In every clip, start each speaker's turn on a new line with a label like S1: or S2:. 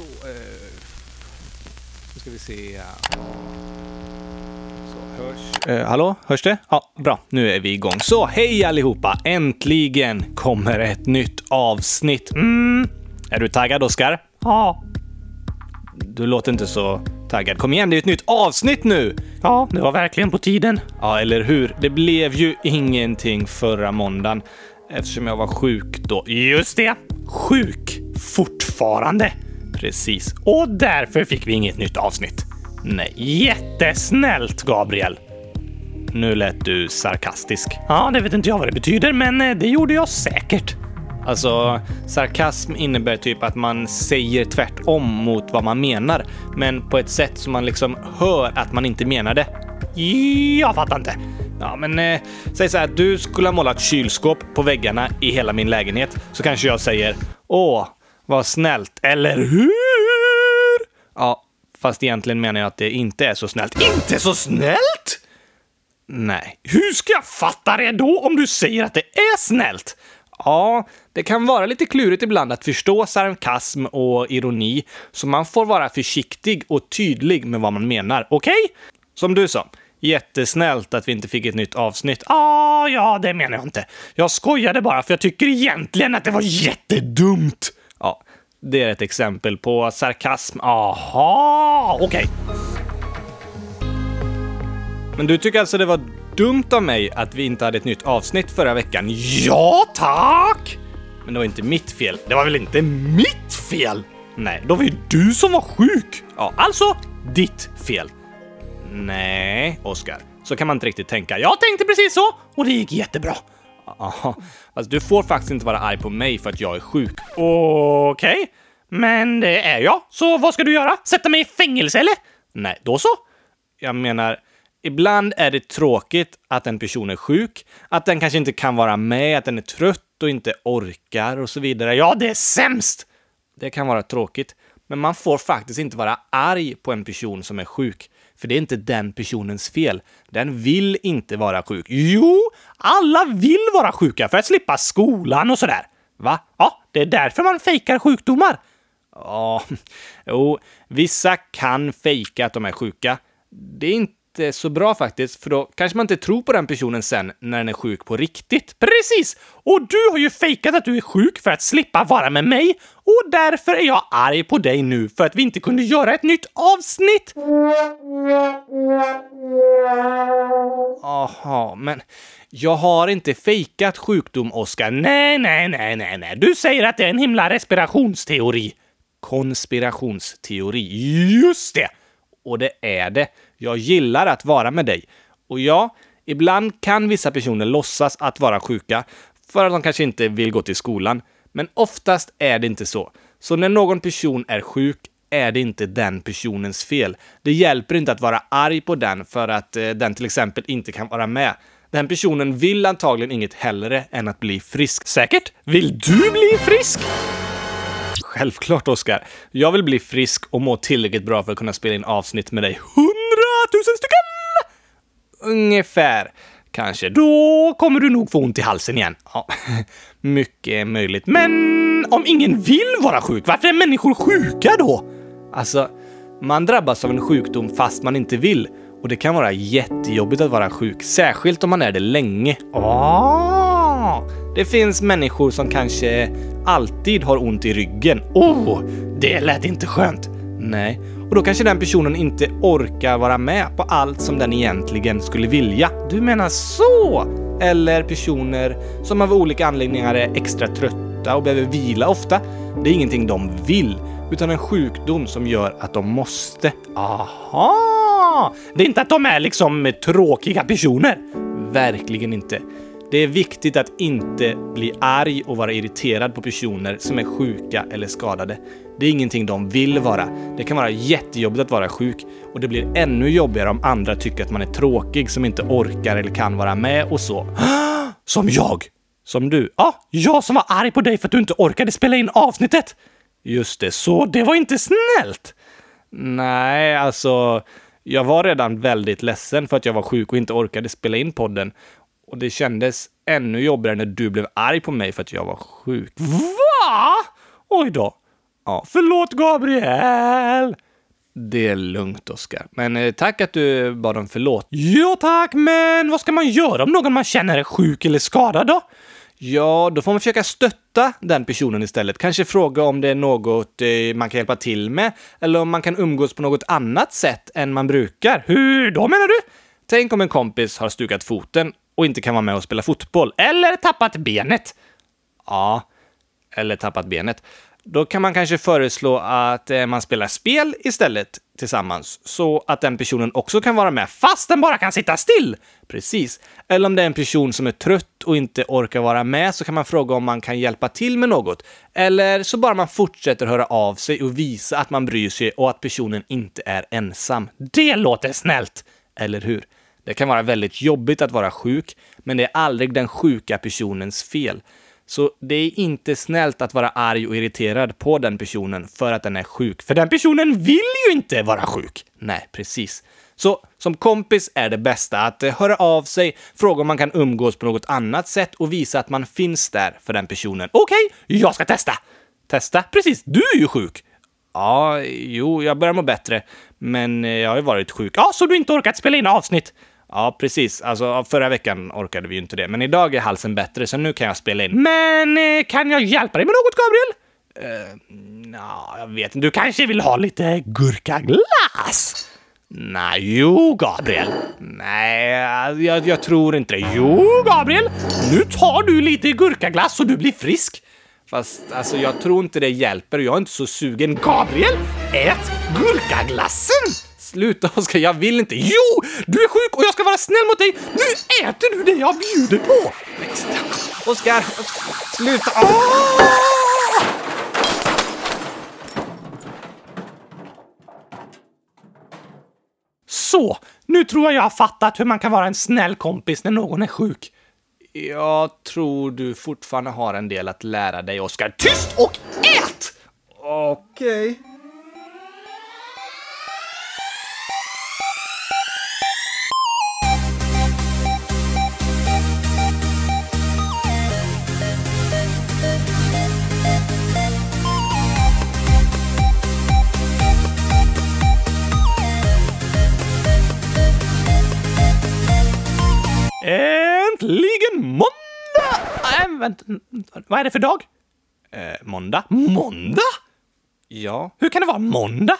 S1: Så, eh, nu ska vi se. Så, hörs. Eh, hallå, hörs det? Ja, bra. Nu är vi igång. Så, hej allihopa! Äntligen kommer ett nytt avsnitt. Mm. Är du taggad, Oskar? Ja. Du låter inte så taggad. Kom igen, det är ett nytt avsnitt nu! Ja, det var verkligen på tiden. Ja, eller hur? Det blev ju ingenting förra måndagen eftersom jag var sjuk då. Just det! Sjuk fortfarande. Precis. Och därför fick vi inget nytt avsnitt. Nej, jättesnällt Gabriel. Nu lät du sarkastisk. Ja, det vet inte jag vad det betyder, men eh, det gjorde jag säkert. Alltså, sarkasm innebär typ att man säger tvärtom mot vad man menar, men på ett sätt som man liksom hör att man inte menar det. Jag fattar inte. Ja, men eh, säg så här, du skulle ha målat kylskåp på väggarna i hela min lägenhet, så kanske jag säger Åh, vad snällt, eller hur? Ja, fast egentligen menar jag att det inte är så snällt. Inte så snällt? Nej. Hur ska jag fatta det då om du säger att det är snällt? Ja, det kan vara lite klurigt ibland att förstå sarkasm och ironi, så man får vara försiktig och tydlig med vad man menar. Okej? Okay? Som du sa. Jättesnällt att vi inte fick ett nytt avsnitt. Ah, ja, det menar jag inte. Jag skojade bara för jag tycker egentligen att det var jättedumt. Det är ett exempel på sarkasm. Aha, okej. Okay. Men du tycker alltså det var dumt av mig att vi inte hade ett nytt avsnitt förra veckan? Ja, tack! Men det var inte mitt fel. Det var väl inte mitt fel? Nej, då var ju du som var sjuk. Ja, alltså ditt fel. Nej, Oskar. Så kan man inte riktigt tänka. Jag tänkte precis så och det gick jättebra. Aha. Alltså, du får faktiskt inte vara arg på mig för att jag är sjuk. Okej, okay. men det är jag. Så vad ska du göra? Sätta mig i fängelse eller? Nej, då så. Jag menar, ibland är det tråkigt att en person är sjuk, att den kanske inte kan vara med, att den är trött och inte orkar och så vidare. Ja, det är sämst! Det kan vara tråkigt, men man får faktiskt inte vara arg på en person som är sjuk. För det är inte den personens fel. Den vill inte vara sjuk. Jo, alla vill vara sjuka för att slippa skolan och sådär. Va? Ja, det är därför man fejkar sjukdomar. Ja, jo, vissa kan fejka att de är sjuka. Det är inte inte så bra faktiskt, för då kanske man inte tror på den personen sen när den är sjuk på riktigt. Precis! Och du har ju fejkat att du är sjuk för att slippa vara med mig och därför är jag arg på dig nu för att vi inte kunde göra ett nytt avsnitt. Aha, men jag har inte fejkat sjukdom, Oskar. Nej, nej, nej, nej, nej. Du säger att det är en himla respirationsteori. Konspirationsteori. Just det! Och det är det. Jag gillar att vara med dig. Och ja, ibland kan vissa personer låtsas att vara sjuka för att de kanske inte vill gå till skolan. Men oftast är det inte så. Så när någon person är sjuk är det inte den personens fel. Det hjälper inte att vara arg på den för att eh, den till exempel inte kan vara med. Den personen vill antagligen inget hellre än att bli frisk. Säkert? Vill du bli frisk? Självklart, Oskar. Jag vill bli frisk och må tillräckligt bra för att kunna spela in avsnitt med dig hundratusen stycken! Ungefär. Kanske. Då kommer du nog få ont i halsen igen. Ja, mycket möjligt. Men om ingen vill vara sjuk, varför är människor sjuka då? Alltså, man drabbas av en sjukdom fast man inte vill. Och det kan vara jättejobbigt att vara sjuk, särskilt om man är det länge. Oh, det finns människor som kanske alltid har ont i ryggen. Oh, det lät inte skönt. Nej, och då kanske den personen inte orkar vara med på allt som den egentligen skulle vilja. Du menar så? Eller personer som av olika anledningar är extra trötta och behöver vila ofta. Det är ingenting de vill, utan en sjukdom som gör att de måste. Aha! Det är inte att de är liksom tråkiga personer. Verkligen inte. Det är viktigt att inte bli arg och vara irriterad på personer som är sjuka eller skadade. Det är ingenting de vill vara. Det kan vara jättejobbigt att vara sjuk och det blir ännu jobbigare om andra tycker att man är tråkig som inte orkar eller kan vara med och så. Som jag! Som du. Ja, jag som var arg på dig för att du inte orkade spela in avsnittet! Just det, så det var inte snällt! Nej, alltså, jag var redan väldigt ledsen för att jag var sjuk och inte orkade spela in podden. Och det kändes ännu jobbigare när du blev arg på mig för att jag var sjuk. Va? Oj då. Ja, förlåt Gabriel! Det är lugnt, Oskar. Men eh, tack att du bad om förlåt. Ja, tack, men vad ska man göra om någon man känner är sjuk eller skadad då? Ja, då får man försöka stötta den personen istället. Kanske fråga om det är något eh, man kan hjälpa till med, eller om man kan umgås på något annat sätt än man brukar. Hur då menar du? Tänk om en kompis har stukat foten och inte kan vara med och spela fotboll, eller tappat benet. Ja, eller tappat benet. Då kan man kanske föreslå att eh, man spelar spel istället tillsammans, så att den personen också kan vara med, fast den bara kan sitta still! Precis. Eller om det är en person som är trött och inte orkar vara med, så kan man fråga om man kan hjälpa till med något. Eller så bara man fortsätter höra av sig och visa att man bryr sig och att personen inte är ensam. Det låter snällt! Eller hur? Det kan vara väldigt jobbigt att vara sjuk, men det är aldrig den sjuka personens fel. Så det är inte snällt att vara arg och irriterad på den personen för att den är sjuk. För den personen vill ju inte vara sjuk! Nej, precis. Så som kompis är det bästa att eh, höra av sig, fråga om man kan umgås på något annat sätt och visa att man finns där för den personen. Okej, okay, jag ska testa! Testa? Precis, du är ju sjuk! Ja, jo, jag börjar må bättre, men eh, jag har ju varit sjuk. Ja, så du inte orkat spela in avsnitt? Ja, precis. Alltså, förra veckan orkade vi ju inte det, men idag är halsen bättre, så nu kan jag spela in. Men eh, kan jag hjälpa dig med något, Gabriel? Uh, Nja, jag vet inte. Du kanske vill ha lite gurkaglass? Nej, jo, Gabriel. Nej, jag, jag tror inte det. Jo, Gabriel! Nu tar du lite gurkaglass och du blir frisk. Fast alltså, jag tror inte det hjälper. Jag är inte så sugen. Gabriel, ät gurkaglassen! Sluta Oskar, jag vill inte. Jo! Du är sjuk och jag ska vara snäll mot dig. Nu äter du det jag bjuder på! Oskar, sluta! Ah! Så, nu tror jag jag har fattat hur man kan vara en snäll kompis när någon är sjuk. Jag tror du fortfarande har en del att lära dig, Oskar. Tyst och ät! Okej. Okay. Äntligen måndag! Äh, vänta, vad är det för dag? Eh, måndag? Måndag? Ja. Hur kan det vara måndag?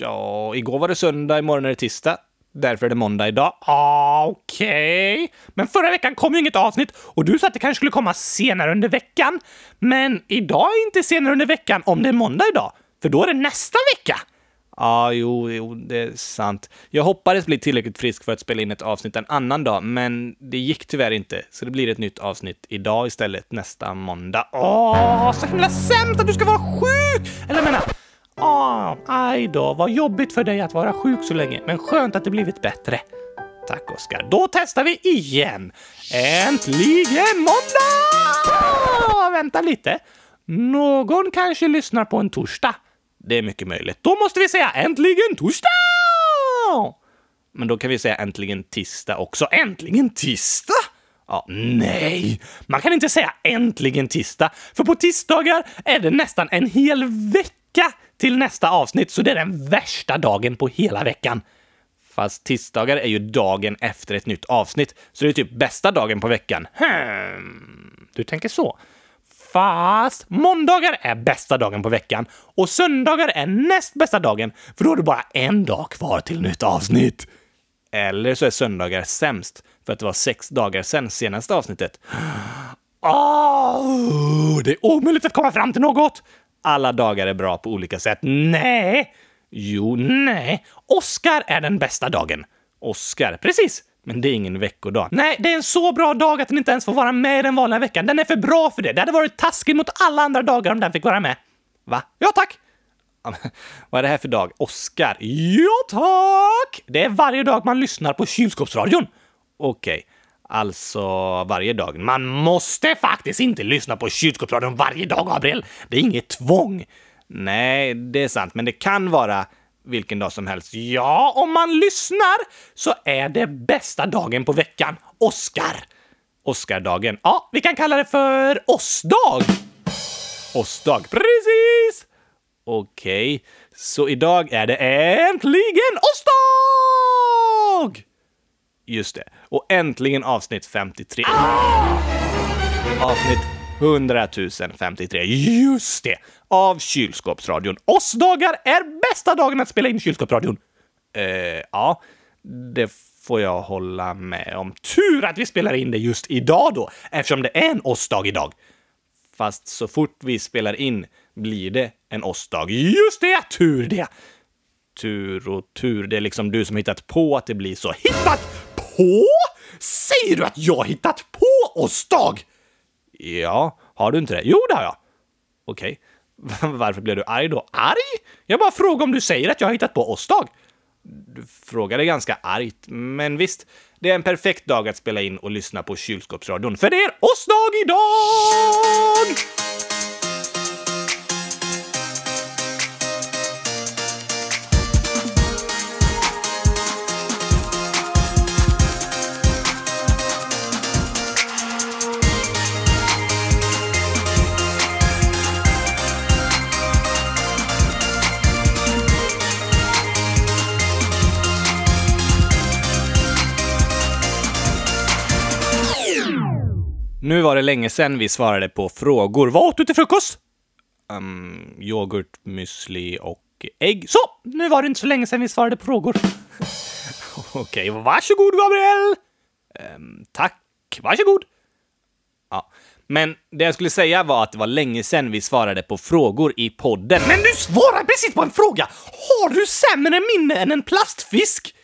S1: Ja, igår var det söndag, imorgon är det tisdag. Därför är det måndag idag. Ah, Okej. Okay. Men förra veckan kom ju inget avsnitt och du sa att det kanske skulle komma senare under veckan. Men idag är inte senare under veckan om det är måndag idag, för då är det nästa vecka. Ja, jo, jo, det är sant. Jag hoppades bli tillräckligt frisk för att spela in ett avsnitt en annan dag, men det gick tyvärr inte. Så det blir ett nytt avsnitt idag istället, nästa måndag. Åh, så himla sämst att du ska vara sjuk! Eller jag menar, åh, aj då, vad jobbigt för dig att vara sjuk så länge, men skönt att det blivit bättre. Tack, Oskar. Då testar vi igen. Äntligen måndag! Vänta lite. Någon kanske lyssnar på en torsdag. Det är mycket möjligt. Då måste vi säga äntligen torsdag! Men då kan vi säga äntligen tisdag också. Äntligen tisdag? Ja, nej, man kan inte säga äntligen tisdag, för på tisdagar är det nästan en hel vecka till nästa avsnitt, så det är den värsta dagen på hela veckan. Fast tisdagar är ju dagen efter ett nytt avsnitt, så det är typ bästa dagen på veckan. Hmm, du tänker så. Fast måndagar är bästa dagen på veckan och söndagar är näst bästa dagen, för då är det bara en dag kvar till nytt avsnitt. Eller så är söndagar sämst, för att det var sex dagar sen senaste avsnittet. Oh, det är omöjligt att komma fram till något! Alla dagar är bra på olika sätt. Nej! Jo, nej. Oscar är den bästa dagen. Oscar, precis. Men det är ingen veckodag. Nej, det är en så bra dag att den inte ens får vara med i den vanliga veckan. Den är för bra för det. Det hade varit taskigt mot alla andra dagar om den fick vara med. Va? Ja, tack! Vad är det här för dag? Oscar? Ja, tack! Det är varje dag man lyssnar på kylskåpsradion. Okej. Okay. Alltså varje dag. Man måste faktiskt inte lyssna på kylskåpsradion varje dag, Gabriel. Det är inget tvång. Nej, det är sant, men det kan vara vilken dag som helst. Ja, om man lyssnar så är det bästa dagen på veckan Oscar. Oscardagen. Ja, vi kan kalla det för Ossdag. Ossdag, precis! Okej, så idag är det äntligen onsdag! Just det. Och äntligen avsnitt 53. Avsnitt 100 053. Just det! Av Kylskåpsradion. Oss-dagar är bästa dagen att spela in Kylskåpsradion. Eh, ja, det får jag hålla med om. Tur att vi spelar in det just idag då, eftersom det är en årsdag idag. Fast så fort vi spelar in blir det en årsdag. Just det! Tur det! Tur och tur, det är liksom du som hittat på att det blir så. Hittat på? Säger du att jag hittat på årsdag? Ja, har du inte det? Jo, det har jag. Okej. Varför blev du arg då? Arg? Jag bara frågar om du säger att jag har hittat på årsdag. Du frågade ganska argt, men visst, det är en perfekt dag att spela in och lyssna på kylskåpsradion, för det är årsdag idag! Nu var det länge sedan vi svarade på frågor. Vad åt du till frukost? Um, yoghurt, müsli och ägg. Så! Nu var det inte så länge sedan vi svarade på frågor. Okej, okay, varsågod Gabriel! Um, tack, varsågod. Ja, men det jag skulle säga var att det var länge sedan vi svarade på frågor i podden. Men du svarar precis på en fråga! Har du sämre minne än en plastfisk?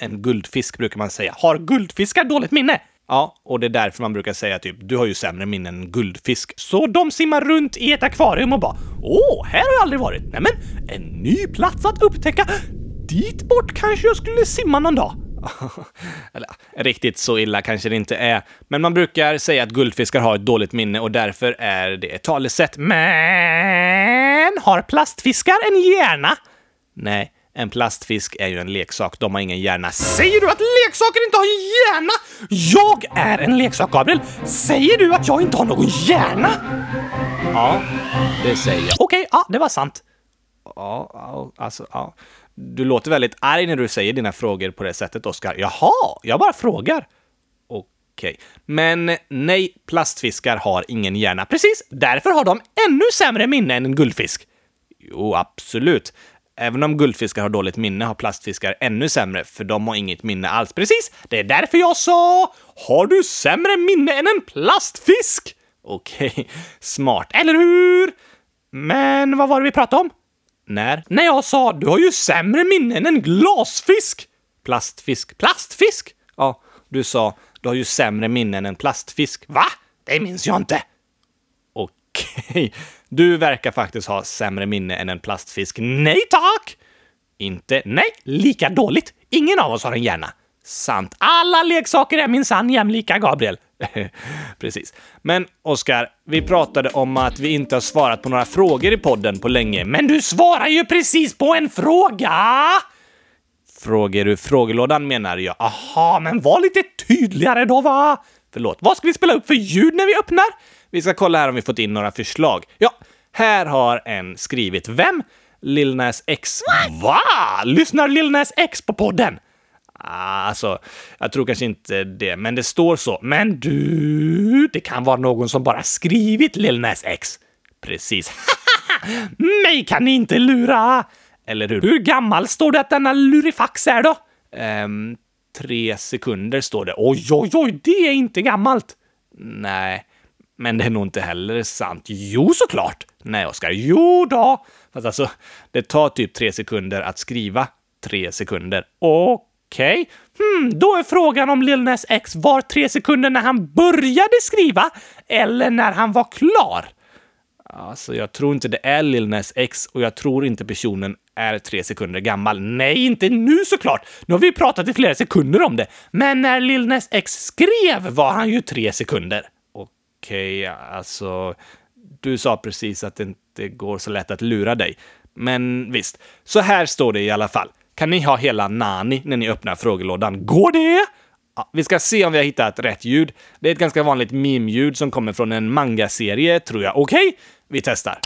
S1: En guldfisk brukar man säga. Har guldfiskar dåligt minne? Ja, och det är därför man brukar säga typ du har ju sämre minne än guldfisk. Så de simmar runt i ett akvarium och bara åh, här har jag aldrig varit. Nämen, en ny plats att upptäcka. Dit bort kanske jag skulle simma någon dag. Eller riktigt så illa kanske det inte är. Men man brukar säga att guldfiskar har ett dåligt minne och därför är det ett talesätt. Men har plastfiskar en hjärna? Nej, en plastfisk är ju en leksak. De har ingen hjärna. Säger du att leksaker inte har en hjärna? Jag är en leksak, Gabriel. Säger du att jag inte har någon hjärna? Ja, det säger jag. Okej, okay, ja, det var sant. Ja, ja, alltså, ja. Du låter väldigt arg när du säger dina frågor på det sättet, Oskar. Jaha, jag bara frågar. Okej. Men nej, plastfiskar har ingen hjärna. Precis, därför har de ännu sämre minne än en guldfisk. Jo, absolut. Även om guldfiskar har dåligt minne har plastfiskar ännu sämre, för de har inget minne alls. Precis! Det är därför jag sa “Har du sämre minne än en plastfisk?” Okej, okay. smart, eller hur? Men vad var det vi pratade om? När? När jag sa “Du har ju sämre minne än en glasfisk!” Plastfisk. Plastfisk? Ja, du sa “Du har ju sämre minne än en plastfisk”. Va? Det minns jag inte. Okej. Okay. Du verkar faktiskt ha sämre minne än en plastfisk. Nej tack! Inte? Nej, lika dåligt. Ingen av oss har en hjärna. Sant. Alla leksaker är minsann jämlika, Gabriel. Precis. Men Oskar, vi pratade om att vi inte har svarat på några frågor i podden på länge. Men du svarar ju precis på en fråga! Frågor ur frågelådan menar jag. Aha, men var lite tydligare då va? Förlåt, vad ska vi spela upp för ljud när vi öppnar? Vi ska kolla här om vi fått in några förslag. Ja, här har en skrivit. Vem? Lil Nas X. Va? Lyssnar Lil Nas X på podden? Alltså, jag tror kanske inte det, men det står så. Men du, det kan vara någon som bara skrivit Lil Nas X. Precis. Mig kan ni inte lura! Eller hur? Hur gammal står det att denna lurifax är då? Um, tre sekunder står det. Oj, oj, oj, det är inte gammalt! Nej, men det är nog inte heller sant. Jo, såklart! Nej, Oskar. Jo då! Fast alltså, det tar typ tre sekunder att skriva tre sekunder. Okej. Okay. Hmm, då är frågan om Lil Nas X var tre sekunder när han började skriva eller när han var klar. Alltså, jag tror inte det är Lil Nas X och jag tror inte personen är tre sekunder gammal. Nej, inte nu såklart! Nu har vi pratat i flera sekunder om det. Men när Lil Nas X skrev var han ju tre sekunder okej, okay, alltså, du sa precis att det inte går så lätt att lura dig. Men visst, så här står det i alla fall. Kan ni ha hela Nani när ni öppnar frågelådan? Går det? Ja, vi ska se om vi har hittat rätt ljud. Det är ett ganska vanligt meme-ljud som kommer från en manga-serie, tror jag. Okej, okay? Vi testar.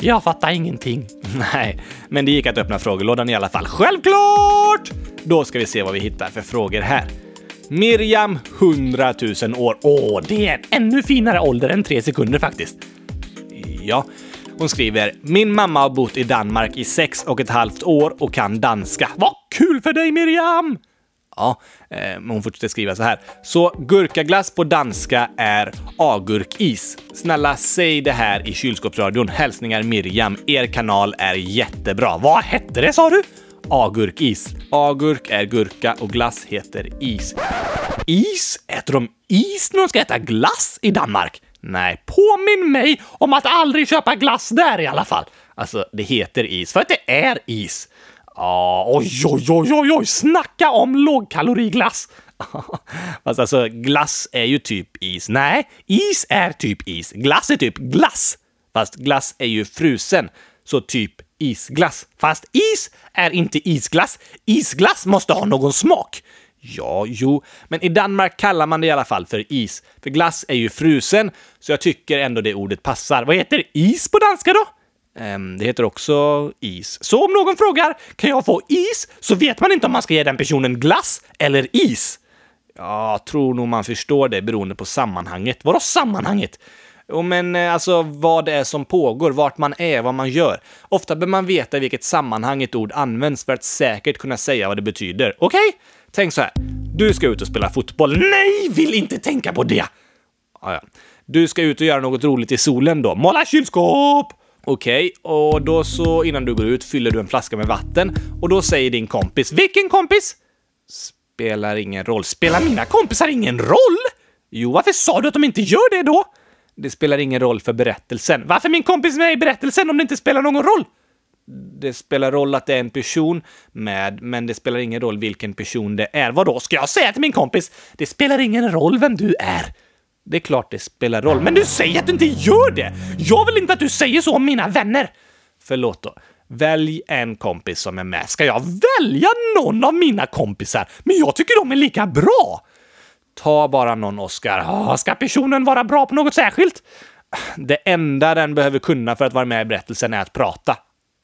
S2: Jag fattar ingenting.
S1: Nej, men det gick att öppna frågelådan i alla fall. Självklart! Då ska vi se vad vi hittar för frågor här. Miriam, 100 000 år. Åh,
S2: det är en ännu finare ålder än tre sekunder faktiskt.
S1: Ja, hon skriver “Min mamma har bott i Danmark i sex och ett halvt år och kan danska. Vad kul för dig Miriam!” Ja, eh, men hon fortsätter skriva så här. Så gurkaglass på danska är agurkis. Snälla säg det här i kylskåpsradion. Hälsningar Miriam. Er kanal är jättebra. Vad hette det sa du? Agurkis. Agurk är gurka och glass heter is.
S2: Is? Äter de is när de ska äta glass i Danmark? Nej, påminn mig om att aldrig köpa glass där i alla fall.
S1: Alltså, det heter is för att det är is.
S2: Ja, oj, oj, oj, oj, oj, snacka om lågkaloriglass!
S1: Fast alltså, glass är ju typ is. Nej, is är typ is. Glass är typ glass. Fast glass är ju frusen, så typ isglass.
S2: Fast is är inte isglass. Isglass måste ha någon smak.
S1: Ja, jo, men i Danmark kallar man det i alla fall för is. För glass är ju frusen, så jag tycker ändå det ordet passar.
S2: Vad heter is på danska då?
S1: Ehm, det heter också is.
S2: Så om någon frågar kan jag få is så vet man inte om man ska ge den personen glass eller is.
S1: Jag tror nog man förstår det beroende på sammanhanget.
S2: Vadå sammanhanget?
S1: Jo, men eh, alltså vad det är som pågår, vart man är, vad man gör. Ofta bör man veta i vilket sammanhang ett ord används för att säkert kunna säga vad det betyder. Okej? Tänk så här. Du ska ut och spela fotboll.
S2: Nej, vill inte tänka på det!
S1: Ja, ja. Du ska ut och göra något roligt i solen då.
S2: Måla kylskåp!
S1: Okej, och då så innan du går ut fyller du en flaska med vatten och då säger din kompis
S2: Vilken kompis?
S1: “Spelar ingen roll”.
S2: Spelar mina kompisar ingen roll? Jo, varför sa du att de inte gör det då?
S1: Det spelar ingen roll för berättelsen.
S2: Varför är min kompis med i berättelsen om det inte spelar någon roll?
S1: Det spelar roll att det är en person med, men det spelar ingen roll vilken person det är. Vadå,
S2: Ska jag säga till min kompis, det spelar ingen roll vem du är?
S1: Det är klart det spelar roll,
S2: Men du säger att du inte gör det! Jag vill inte att du säger så om mina vänner!
S1: Förlåt då. Välj en kompis som är med.
S2: Ska jag välja någon av mina kompisar? Men jag tycker de är lika bra!
S1: Ta bara någon, Oscar.
S2: Ska personen vara bra på något särskilt?
S1: Det enda den behöver kunna för att vara med i berättelsen är att prata.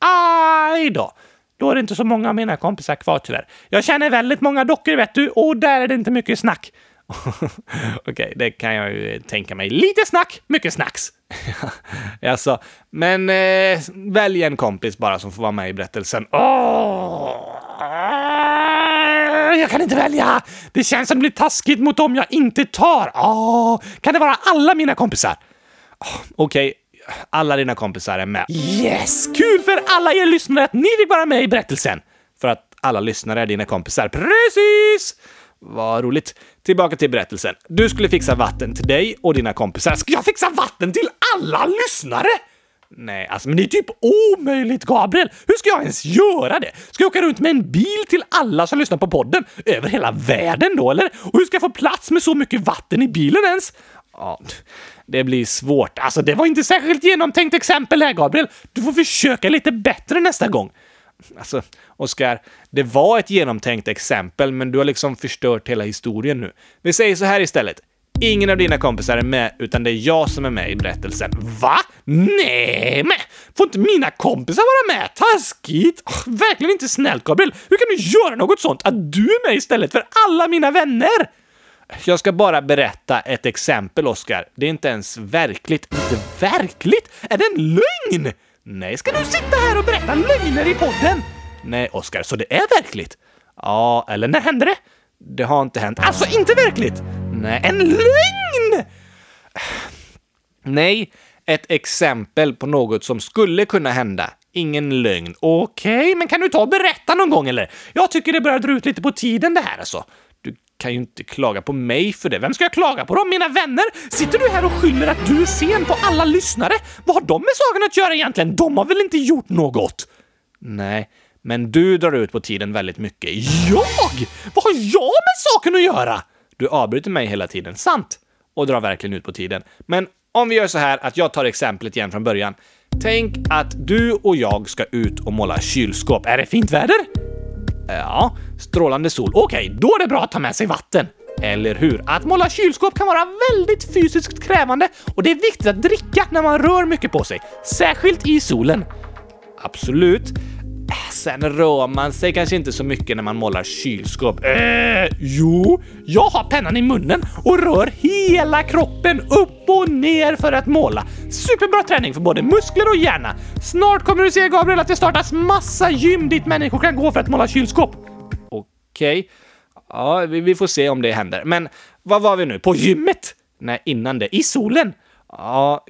S2: Aj då! Då är det inte så många av mina kompisar kvar tyvärr. Jag känner väldigt många dockor vet du, och där är det inte mycket snack.
S1: Okej, okay, det kan jag ju tänka mig. Lite snack, mycket snacks. alltså, men eh, välj en kompis bara som får vara med i berättelsen.
S2: Oh! Jag kan inte välja! Det känns som det blir taskigt mot dem jag inte tar. Oh! kan det vara alla mina kompisar?
S1: Oh, Okej, okay alla dina kompisar är med.
S2: Yes! Kul för alla er lyssnare att ni vill vara med i berättelsen!
S1: För att alla lyssnare är dina kompisar. Precis! Vad roligt. Tillbaka till berättelsen. Du skulle fixa vatten till dig och dina kompisar.
S2: Ska jag fixa vatten till alla lyssnare?
S1: Nej, alltså
S2: Men det är typ omöjligt, Gabriel! Hur ska jag ens göra det? Ska jag åka runt med en bil till alla som lyssnar på podden? Över hela världen då, eller? Och hur ska jag få plats med så mycket vatten i bilen ens?
S1: ja, det blir svårt.
S2: Alltså, det var inte särskilt genomtänkt exempel här, Gabriel. Du får försöka lite bättre nästa gång.
S1: Alltså, Oskar, det var ett genomtänkt exempel, men du har liksom förstört hela historien nu. Vi säger så här istället. Ingen av dina kompisar är med, utan det är jag som är med i berättelsen.
S2: Va? Nej, men får inte mina kompisar vara med? Taskigt! Oh, verkligen inte snällt, Gabriel. Hur kan du göra något sånt? Att du är med istället för alla mina vänner?
S1: Jag ska bara berätta ett exempel, Oskar. Det är inte ens verkligt.
S2: Inte verkligt? Är det en lögn?
S1: Nej,
S2: Ska du sitta här och berätta lögner i podden?
S1: Nej, Oskar, så det är verkligt? Ja, eller
S2: När hände det?
S1: det har inte hänt.
S2: Alltså, inte verkligt?
S1: Nej,
S2: En lögn!
S1: nej, ett exempel på något som skulle kunna hända. Ingen lögn.
S2: Okej, men kan du ta och berätta någon gång eller? Jag tycker det börjar dra ut lite på tiden det här alltså.
S1: Kan ju inte klaga på mig för det.
S2: Vem ska jag klaga på då? Mina vänner? Sitter du här och skyller att du är sen på alla lyssnare? Vad har de med saken att göra egentligen? De har väl inte gjort något?
S1: Nej, men du drar ut på tiden väldigt mycket.
S2: Jag? Vad har jag med saken att göra?
S1: Du avbryter mig hela tiden, sant? Och drar verkligen ut på tiden. Men om vi gör så här att jag tar exemplet igen från början. Tänk att du och jag ska ut och måla kylskåp.
S2: Är det fint väder?
S1: Ja, strålande sol.
S2: Okej, då är det bra att ta med sig vatten. Eller hur? Att måla kylskåp kan vara väldigt fysiskt krävande och det är viktigt att dricka när man rör mycket på sig. Särskilt i solen.
S1: Absolut. Sen rör man sig kanske inte så mycket när man målar kylskåp.
S2: Äh, jo, jag har pennan i munnen och rör hela kroppen upp och ner för att måla. Superbra träning för både muskler och hjärna. Snart kommer du se, Gabriel, att det startas massa gym dit människor kan gå för att måla kylskåp.
S1: Okej. Ja, vi, vi får se om det händer. Men vad var vi nu? På gymmet? Nej, innan det. I solen? Ja,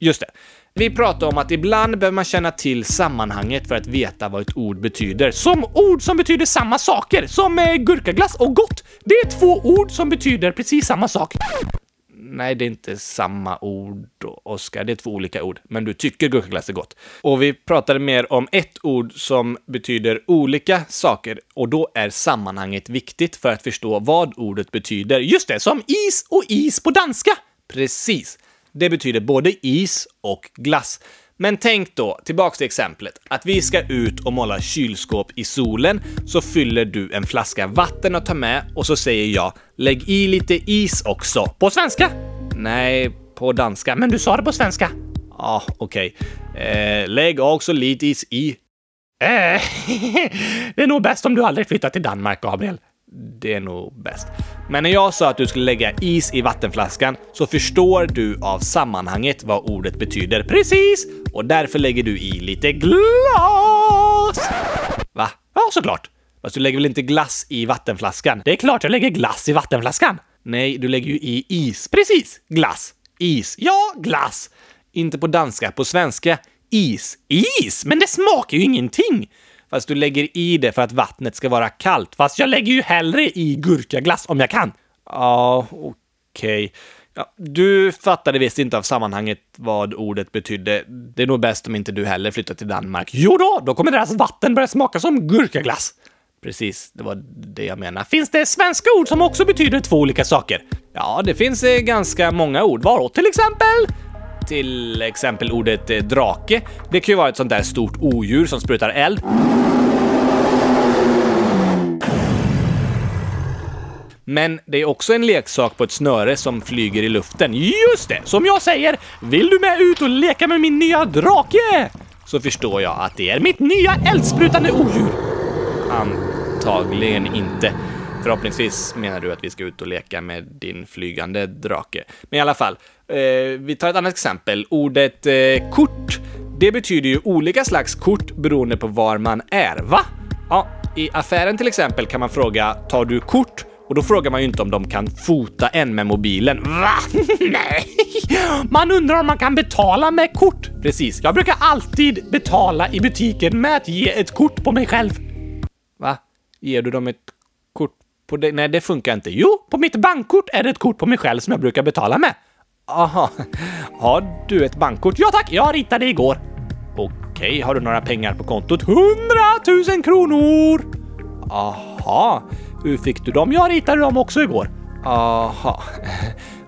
S1: just det. Vi pratade om att ibland behöver man känna till sammanhanget för att veta vad ett ord betyder.
S2: Som ord som betyder samma saker, som eh, gurkaglass och gott. Det är två ord som betyder precis samma sak.
S1: Nej, det är inte samma ord, Oskar. Det är två olika ord. Men du tycker gurkaglass är gott. Och vi pratade mer om ett ord som betyder olika saker och då är sammanhanget viktigt för att förstå vad ordet betyder.
S2: Just det, som is och is på danska.
S1: Precis. Det betyder både is och glass. Men tänk då, tillbaks till exemplet, att vi ska ut och måla kylskåp i solen, så fyller du en flaska vatten och tar med och så säger jag “lägg i lite is också”.
S2: På svenska?
S1: Nej, på danska.
S2: Men du sa det på svenska.
S1: Ja, ah, okej. Eh, lägg också lite is i.
S2: Eh, det är nog bäst om du aldrig flyttar till Danmark, Gabriel.
S1: Det är nog bäst. Men när jag sa att du skulle lägga is i vattenflaskan så förstår du av sammanhanget vad ordet betyder.
S2: Precis!
S1: Och därför lägger du i lite glas! Va?
S2: Ja, såklart.
S1: Fast du lägger väl inte glass i vattenflaskan?
S2: Det är klart jag lägger glass i vattenflaskan.
S1: Nej, du lägger ju i is.
S2: Precis! Glass.
S1: Is.
S2: Ja, glass.
S1: Inte på danska, på svenska. Is.
S2: Is? Men det smakar ju ingenting!
S1: Fast du lägger i det för att vattnet ska vara kallt.
S2: Fast jag lägger ju hellre i gurkaglass om jag kan.
S1: Ja, okej. Okay. Ja, du fattade visst inte av sammanhanget vad ordet betydde. Det är nog bäst om inte du heller flyttar till Danmark.
S2: Jo då, då kommer deras vatten börja smaka som gurkaglass.
S1: Precis, det var det jag menade.
S2: Finns det svenska ord som också betyder två olika saker?
S1: Ja, det finns eh, ganska många ord.
S2: Vadå till exempel?
S1: Till exempel ordet eh, drake. Det kan ju vara ett sånt där stort odjur som sprutar eld. Men det är också en leksak på ett snöre som flyger i luften.
S2: Just det! Som jag säger, vill du med ut och leka med min nya drake?
S1: Så förstår jag att det är
S2: Mitt nya eldsprutande odjur.
S1: Antagligen inte. Förhoppningsvis menar du att vi ska ut och leka med din flygande drake. Men i alla fall, Eh, vi tar ett annat exempel. Ordet eh, kort, det betyder ju olika slags kort beroende på var man är. Va? Ja, i affären till exempel kan man fråga “Tar du kort?” och då frågar man ju inte om de kan fota en med mobilen.
S2: Va? Nej! Man undrar om man kan betala med kort.
S1: Precis.
S2: Jag brukar alltid betala i butiken med att ge ett kort på mig själv.
S1: Va? Ger du dem ett kort på dig? Nej, det funkar inte.
S2: Jo, på mitt bankkort är det ett kort på mig själv som jag brukar betala med.
S1: Aha. Har du ett bankkort?
S2: Ja tack, jag ritade igår.
S1: Okej, har du några pengar på kontot?
S2: 100 000 kronor!
S1: Aha.
S2: Hur fick du dem? Jag ritade dem också igår.
S1: Aha.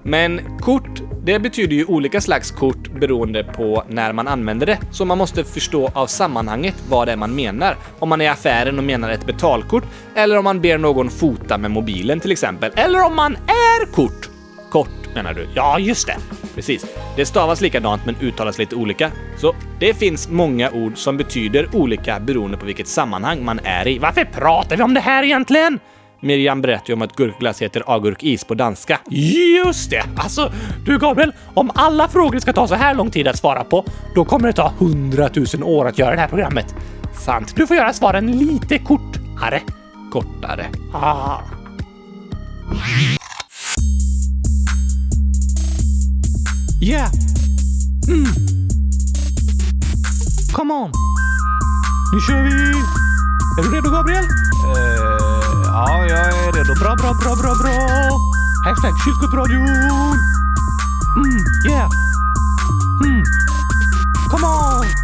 S1: Men kort, det betyder ju olika slags kort beroende på när man använder det. Så man måste förstå av sammanhanget vad det är man menar. Om man är i affären och menar ett betalkort, eller om man ber någon fota med mobilen till exempel.
S2: Eller om man är kort.
S1: Kort menar du?
S2: Ja, just det.
S1: Precis. Det stavas likadant men uttalas lite olika. Så det finns många ord som betyder olika beroende på vilket sammanhang man är i.
S2: Varför pratar vi om det här egentligen?
S1: Miriam berättade ju om att gurkglass heter agurkis på danska.
S2: Just det! Alltså, du Gabriel, om alla frågor ska ta så här lång tid att svara på, då kommer det ta hundratusen år att göra det här programmet.
S1: Sant.
S2: Du får göra svaren lite kortare.
S1: Kortare.
S2: Ah. Yeah! Mm. Come on! Nu kör vi! Är du redo Gabriel?
S1: Uh, ja, jag är redo.
S2: Bra, bra, bra, bra, bra! Hashtag kylskåpsradion! Mm, yeah! Mm. Come on!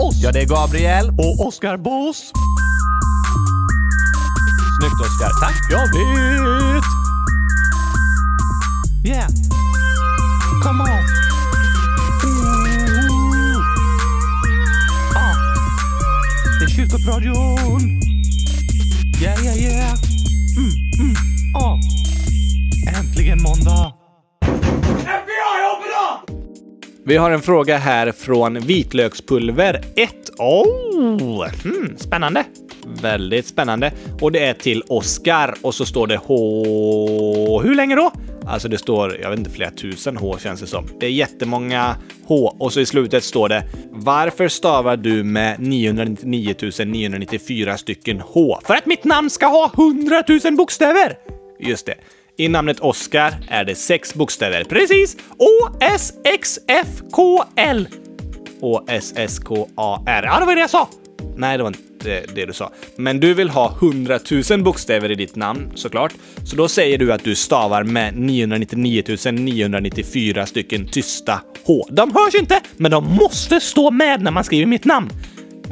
S1: oss.
S3: Ja, det är Gabriel.
S1: Och Oskar Boss.
S3: Snyggt Oskar. Tack.
S1: Jag vet! Yeah. Come on. Ooh. Ah. Det är kyrkopradion. Yeah, yeah, yeah. Mm, mm. Ah. Äntligen måndag.
S3: Vi har en fråga här från Vitlökspulver 1. Oh, hmm,
S1: Spännande.
S3: väldigt spännande. Och det är till Oskar och så står det H... Hur länge då? Alltså det står, jag vet inte, flera tusen H känns det som. Det är jättemånga H och så i slutet står det Varför stavar du med 999 994 stycken H?
S1: För att mitt namn ska ha 100 000 bokstäver.
S3: Just det. I namnet Oskar är det sex bokstäver.
S1: Precis. O-S-X-F-K-L.
S3: O-S-S-K-A-R.
S1: Ja, det var det jag sa.
S3: Nej, det var inte det du sa. Men du vill ha 100 000 bokstäver i ditt namn, såklart. Så då säger du att du stavar med 999 994 stycken tysta H.
S1: De hörs inte, men de måste stå med när man skriver mitt namn.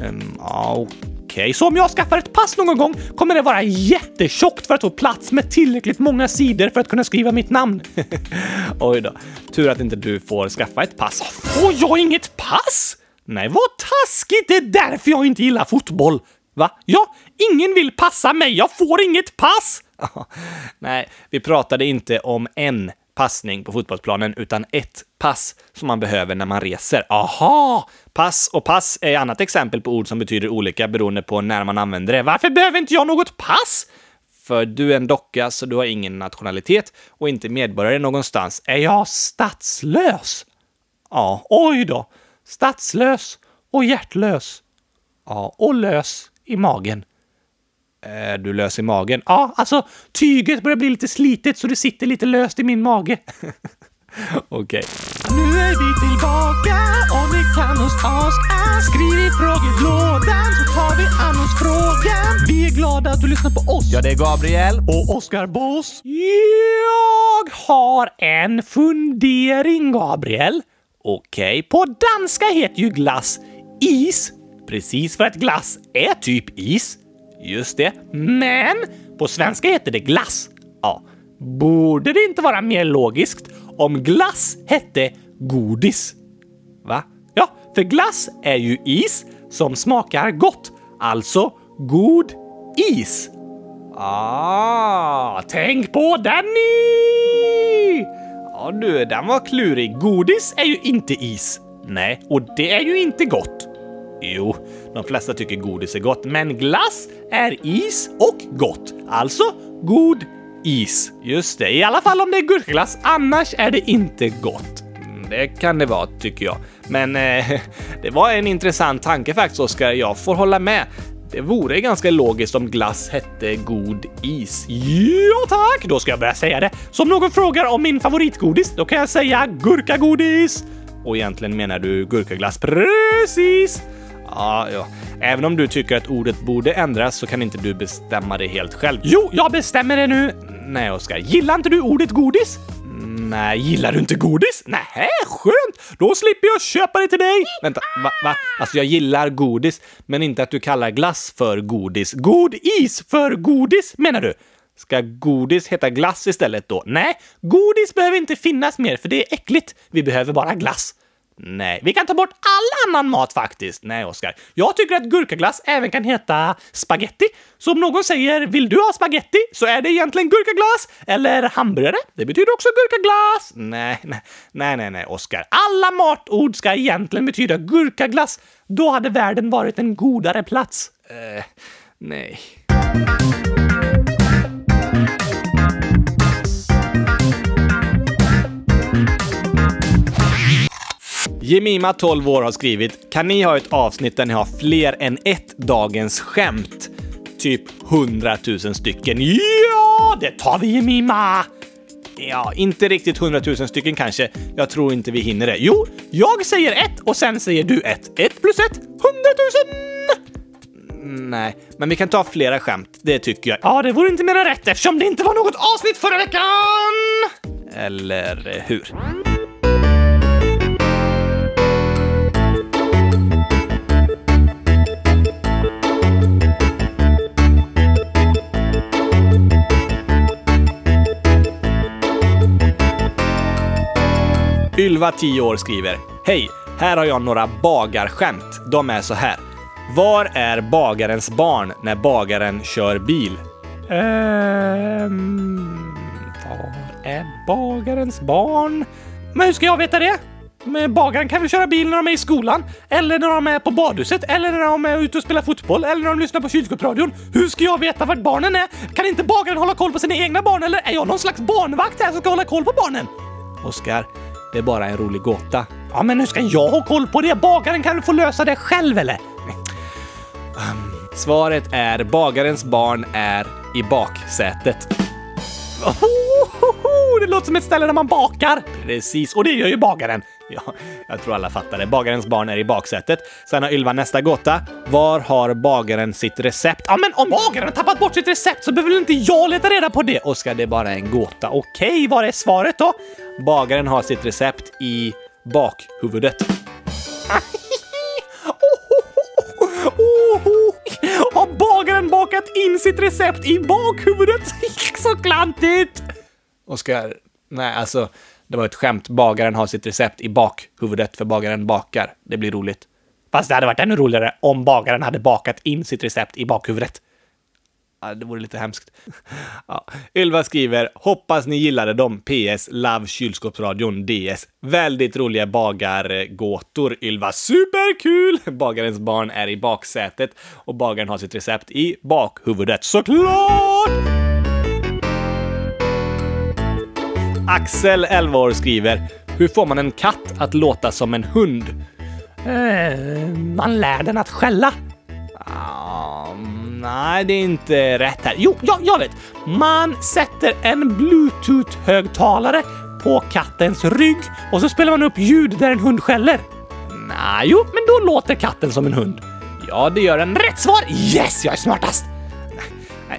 S3: Um, ja, okej.
S1: Så om jag skaffar ett pass någon gång kommer det vara jättetjockt för att få plats med tillräckligt många sidor för att kunna skriva mitt namn.
S3: Oj då. Tur att inte du får skaffa ett pass.
S1: Får jag inget pass?
S3: Nej,
S1: Vad taskigt! Det är därför jag inte gillar fotboll.
S3: Va?
S1: Ja, ingen vill passa mig. Jag får inget pass.
S3: Nej, vi pratade inte om en passning på fotbollsplanen, utan ett pass som man behöver när man reser.
S1: Aha!
S3: Pass och pass är ett annat exempel på ord som betyder olika beroende på när man använder det.
S1: Varför behöver inte jag något pass?
S3: För du är en docka, så du har ingen nationalitet och inte medborgare någonstans.
S1: Är jag statslös?
S3: Ja,
S1: Oj då. Statslös och hjärtlös. Ja, och lös i magen.
S3: är du lös i magen?
S1: Ja, alltså tyget börjar bli lite slitet så det sitter lite löst i min mage.
S3: Okej.
S1: Nu är vi tillbaka och vi kan oss aska. Skriv i frågelådan så tar vi an oss frågan. Vi är glada att du lyssnar på oss.
S3: Ja, det är Gabriel.
S1: Och Oskar Boss. Jag har en fundering, Gabriel.
S3: Okej.
S1: På danska heter ju glass is, precis för att glass är typ is.
S3: Just det.
S1: Men på svenska heter det glass.
S3: Ja.
S1: Borde det inte vara mer logiskt om glass hette godis?
S3: Va?
S1: Ja, för glass är ju is som smakar gott, alltså god is. Ah, tänk på Danny!
S3: Ja du, den var klurig.
S1: Godis är ju inte is.
S3: Nej.
S1: Och det är ju inte gott.
S3: Jo, de flesta tycker godis är gott, men
S1: Men glass är is och gott. Alltså god is.
S3: just det.
S1: I alla fall om det är gurkaglass, annars är det inte gott.
S3: Mm, det kan det vara, tycker jag. Men eh, det var en intressant tanke faktiskt, Oskar. Jag får hålla med. Det vore ganska logiskt om glass hette god is.
S1: Ja tack, då ska jag börja säga det. Så om någon frågar om min favoritgodis, då kan jag säga gurkagodis.
S3: Och egentligen menar du gurkaglass.
S1: Precis!
S3: Ja, ja. Även om du tycker att ordet borde ändras så kan inte du bestämma det helt själv.
S1: Jo, jag bestämmer det nu.
S3: Nej, Oskar.
S1: Gillar inte du ordet godis?
S3: Nej, gillar du inte godis?
S1: Nej, skönt! Då slipper jag köpa det till dig.
S3: Vänta, va? va? Alltså, jag gillar godis, men inte att du kallar glass för godis.
S1: God is för godis menar du?
S3: Ska godis heta glass istället då?
S1: Nej, godis behöver inte finnas mer för det är äckligt. Vi behöver bara glass.
S3: Nej.
S1: Vi kan ta bort all annan mat faktiskt.
S3: Nej, Oskar.
S1: Jag tycker att gurkaglass även kan heta spaghetti. Så om någon säger “Vill du ha spaghetti?” så är det egentligen gurkaglass. Eller hamburgare. Det betyder också gurkaglass.
S3: Nej, nej, nej, nej, nej, Oskar.
S1: Alla matord ska egentligen betyda gurkaglass. Då hade världen varit en godare plats.
S3: Eh, nej.
S1: Jemima, 12 år, har skrivit “Kan ni ha ett avsnitt där ni har fler än ett dagens skämt?” Typ 100 000 stycken.
S2: Ja, det tar vi Jemima!
S1: Ja, inte riktigt 100 000 stycken kanske. Jag tror inte vi hinner det.
S2: Jo, jag säger ett och sen säger du ett. Ett plus ett, hundratusen!
S1: Mm, nej, men vi kan ta flera skämt. Det tycker jag.
S2: Ja, det vore inte mer rätt eftersom det inte var något avsnitt förra veckan!
S1: Eller hur? Ylva, 10 år, skriver Hej! Här har jag några bagarskämt. De är så här. Var är bagarens barn när bagaren kör bil?
S2: Ehm... Var är bagarens barn? Men hur ska jag veta det? Men bagaren kan väl köra bil när de är i skolan? Eller när de är på badhuset? Eller när de är ute och spelar fotboll? Eller när de lyssnar på kylskåpsradion? Hur ska jag veta vart barnen är? Kan inte bagaren hålla koll på sina egna barn? Eller är jag någon slags barnvakt här som ska hålla koll på barnen?
S1: Oskar, det är bara en rolig gåta.
S2: Ja, men hur ska jag ha koll på det? Bagaren kan väl få lösa det själv, eller?
S1: Svaret är bagarens barn är i baksätet.
S2: Ohohoho, Det låter som ett ställe där man bakar.
S1: Precis,
S2: Och det gör ju bagaren.
S1: Ja, jag tror alla fattar det. Bagarens barn är i baksätet. Sen har Ylva nästa gåta. Var har bagaren sitt recept?
S2: Ja, men om bagaren har tappat bort sitt recept så behöver väl inte jag leta reda på det?
S1: Oskar, det är bara en gåta. Okej,
S2: Okej, vad är svaret då?
S1: bagaren har sitt recept i bakhuvudet.
S2: Har bagaren bakat in sitt recept i bakhuvudet? Så klantigt!
S1: Oskar, nej alltså, det var ett skämt. Bagaren har sitt recept i bakhuvudet för bagaren bakar. Det blir roligt.
S2: Fast det hade varit ännu roligare om bagaren hade bakat in sitt recept i bakhuvudet.
S1: Ja, det vore lite hemskt. Ja. Ylva skriver “Hoppas ni gillade dem. PS. Love kylskåpsradion. DS. Väldigt roliga bagargåtor. Ylva. Superkul! Bagarens barn är i baksätet och bagaren har sitt recept i bakhuvudet. Såklart! Axel, 11 år, skriver “Hur får man en katt att låta som en hund?”
S2: Eh, man lär den att skälla.
S1: Ah, nej, det är inte rätt här.
S2: Jo, ja, jag vet! Man sätter en bluetooth-högtalare på kattens rygg och så spelar man upp ljud där en hund skäller. Nej, jo, men då låter katten som en hund.
S1: Ja, det gör den.
S2: Rätt svar! Yes, jag är smartast!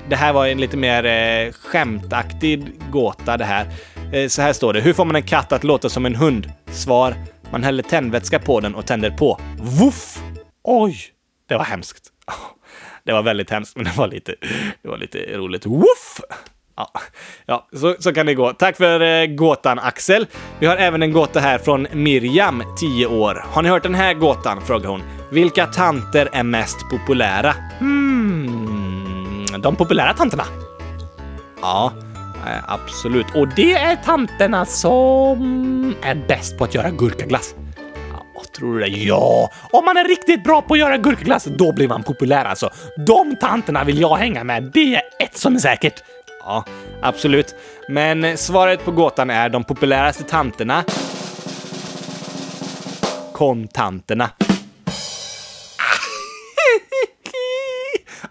S1: Det här var en lite mer eh, skämtaktig gåta det här. Eh, så här står det. Hur får man en katt att låta som en hund? Svar. Man häller tändvätska på den och tänder på. Woof!
S2: Oj,
S1: Det var hemskt. Det var väldigt hemskt, men det var lite, det var lite roligt. Woof! Ja, ja så, så kan det gå. Tack för eh, gåtan, Axel. Vi har även en gåta här från Miriam, 10 år. Har ni hört den här gåtan? frågar hon. Vilka tanter är mest populära?
S2: Hmm, de populära tanterna.
S1: Ja, Eh, absolut. Och
S2: det är tanterna som är bäst på att göra gurkaglass.
S1: Ja, tror du det?
S2: Ja, om man är riktigt bra på att göra gurkaglass, då blir man populär alltså. De tanterna vill jag hänga med. Det är ett som är säkert.
S1: Ja, absolut. Men svaret på gåtan är de populäraste tanterna. Kontanterna.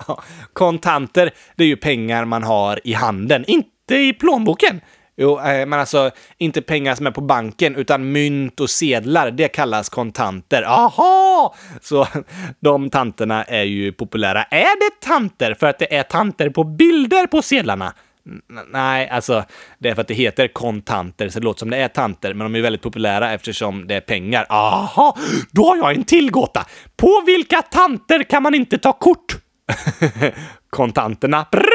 S1: Kontanter, det är ju pengar man har i handen.
S2: Inte i plånboken.
S1: Jo, eh, men alltså inte pengar som är på banken, utan mynt och sedlar. Det kallas kontanter. Aha! Så de tanterna är ju populära. Är det tanter för att det är tanter på bilder på sedlarna? Nej, alltså det är för att det heter kontanter, så det låter som det är tanter, men de är väldigt populära eftersom det är pengar.
S2: Aha, då har jag en till gåta. På vilka tanter kan man inte ta kort?
S1: Kontanterna. Precis!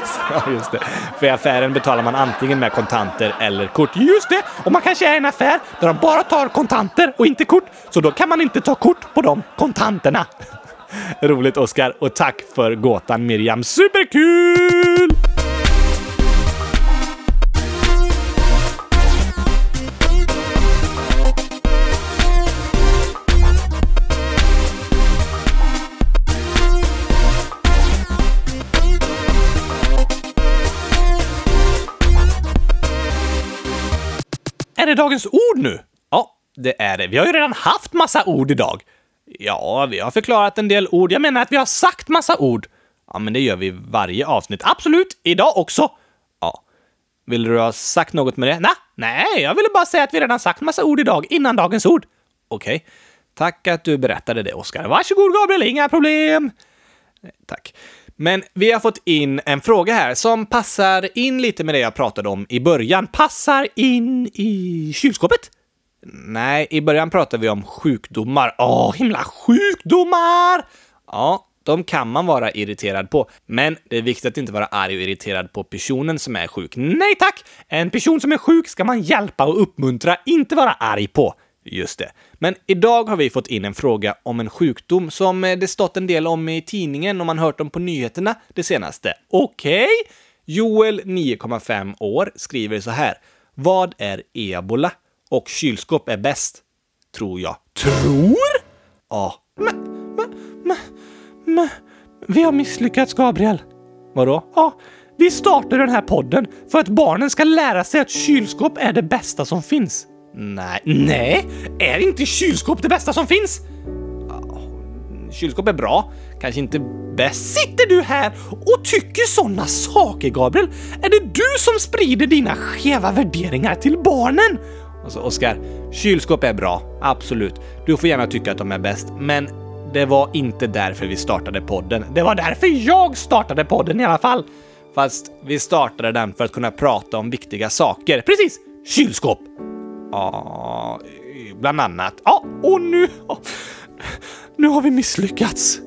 S1: Ja, just det. För i affären betalar man antingen med kontanter eller kort.
S2: Just det, och man kanske är i en affär där de bara tar kontanter och inte kort, så då kan man inte ta kort på de kontanterna.
S1: Roligt Oskar och tack för gåtan Miriam. Superkul!
S2: Dagens ord nu?
S1: Ja, det är det.
S2: Vi har ju redan haft massa ord idag.
S1: Ja, vi har förklarat en del ord.
S2: Jag menar att vi har sagt massa ord.
S1: Ja, men det gör vi varje avsnitt.
S2: Absolut, idag också.
S1: Ja. Vill du ha sagt något med det?
S2: Nej, nej, jag ville bara säga att vi redan sagt massa ord idag innan dagens ord.
S1: Okej. Tack att du berättade det, Oskar.
S2: Varsågod Gabriel, inga problem.
S1: Tack. Men vi har fått in en fråga här som passar in lite med det jag pratade om i början.
S2: Passar in i kylskåpet?
S1: Nej, i början pratade vi om sjukdomar.
S2: Åh, himla sjukdomar!
S1: Ja, de kan man vara irriterad på. Men det är viktigt att inte vara arg och irriterad på personen som är sjuk.
S2: Nej tack! En person som är sjuk ska man hjälpa och uppmuntra, inte vara arg på.
S1: Just det. Men idag har vi fått in en fråga om en sjukdom som eh, det stått en del om i tidningen och man hört om på nyheterna det senaste.
S2: Okej? Okay.
S1: Joel, 9,5 år, skriver så här. Vad är ebola? Och kylskåp är bäst. Tror jag.
S2: Tror?
S1: Ja.
S2: Men, men, men, men, vi har misslyckats, Gabriel.
S1: Vadå?
S2: Ja, vi startar den här podden för att barnen ska lära sig att kylskåp är det bästa som finns.
S1: Nej.
S2: Nej, är inte kylskåp det bästa som finns?
S1: Kylskåp är bra, kanske inte bäst.
S2: Sitter du här och tycker sådana saker, Gabriel? Är det du som sprider dina skeva värderingar till barnen?
S1: Alltså, Oskar, kylskåp är bra, absolut. Du får gärna tycka att de är bäst, men det var inte därför vi startade podden.
S2: Det var därför jag startade podden i alla fall.
S1: Fast vi startade den för att kunna prata om viktiga saker.
S2: Precis! Kylskåp!
S1: Ja, bland annat.
S2: Ja, och nu... Nu har vi misslyckats.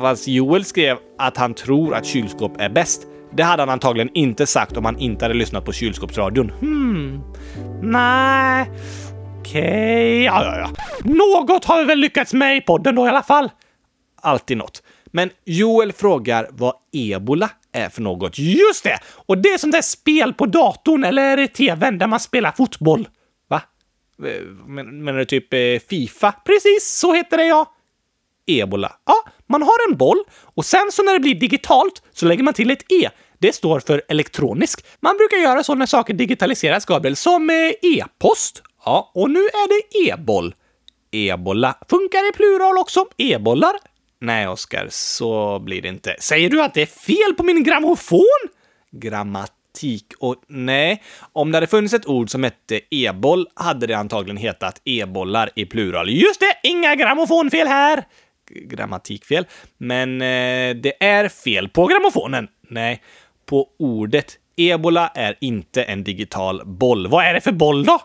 S1: Fast Joel skrev att han tror att kylskåp är bäst. Det hade han antagligen inte sagt om han inte hade lyssnat på kylskåpsradion.
S2: Hmm. Nej. Okej. Okay. Ja, ja, ja. Något har vi väl lyckats med i podden då i alla fall.
S1: Alltid något. Men Joel frågar vad ebola är för något.
S2: Just det! Och det är sånt där spel på datorn eller tvn där man spelar fotboll.
S1: Eh, men, Menar du typ eh, Fifa?
S2: Precis, så heter det ja.
S1: Ebola.
S2: Ja, man har en boll och sen så när det blir digitalt så lägger man till ett E. Det står för elektronisk. Man brukar göra så när saker digitaliseras, Gabriel, som eh, e-post.
S1: Ja, och nu är det e-boll.
S2: Ebola funkar i plural också. E-bollar.
S1: Nej, Oskar, så blir det inte.
S2: Säger du att det är fel på min grammofon?
S1: Grammatik och nej. Om det hade funnits ett ord som hette e-boll hade det antagligen hetat e-bollar i plural.
S2: Just det, inga grammofonfel här!
S1: Grammatikfel. Men eh, det är fel på grammofonen. Nej, på ordet. Ebola är inte en digital boll.
S2: Vad är det för boll då?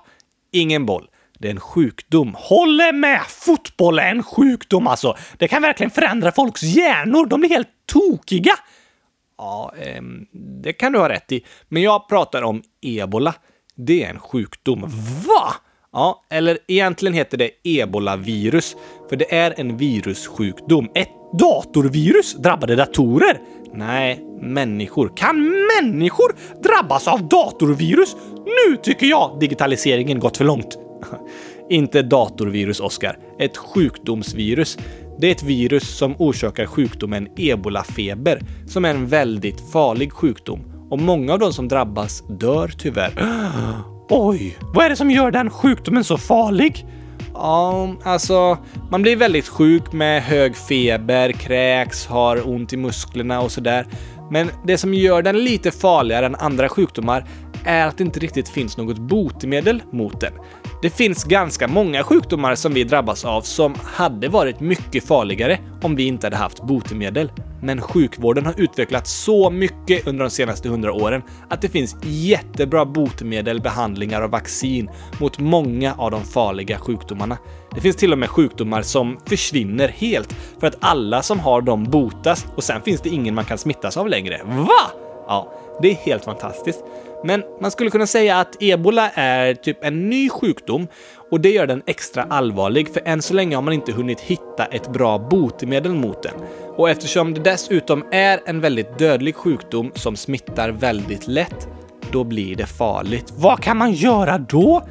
S1: Ingen boll. Det är en sjukdom.
S2: Håller med! Fotboll är en sjukdom alltså. Det kan verkligen förändra folks hjärnor. De blir helt tokiga.
S1: Ja, eh, det kan du ha rätt i. Men jag pratar om ebola. Det är en sjukdom.
S2: Va?
S1: Ja, eller egentligen heter det ebolavirus, för det är en virussjukdom.
S2: Ett datorvirus drabbade datorer?
S1: Nej, människor.
S2: Kan människor drabbas av datorvirus? Nu tycker jag digitaliseringen gått för långt.
S1: Inte datorvirus, Oskar. Ett sjukdomsvirus. Det är ett virus som orsakar sjukdomen ebolafeber, som är en väldigt farlig sjukdom. Och många av de som drabbas dör tyvärr.
S2: Oj, vad är det som gör den sjukdomen så farlig?
S1: Ja, alltså, man blir väldigt sjuk med hög feber, kräks, har ont i musklerna och sådär. Men det som gör den lite farligare än andra sjukdomar är att det inte riktigt finns något botemedel mot den. Det finns ganska många sjukdomar som vi drabbas av som hade varit mycket farligare om vi inte hade haft botemedel. Men sjukvården har utvecklats så mycket under de senaste hundra åren att det finns jättebra botemedel, behandlingar och vaccin mot många av de farliga sjukdomarna. Det finns till och med sjukdomar som försvinner helt för att alla som har dem botas och sen finns det ingen man kan smittas av längre. Va? Ja, det är helt fantastiskt. Men man skulle kunna säga att ebola är typ en ny sjukdom och det gör den extra allvarlig för än så länge har man inte hunnit hitta ett bra botemedel mot den. Och eftersom det dessutom är en väldigt dödlig sjukdom som smittar väldigt lätt, då blir det farligt.
S2: Vad kan man göra då?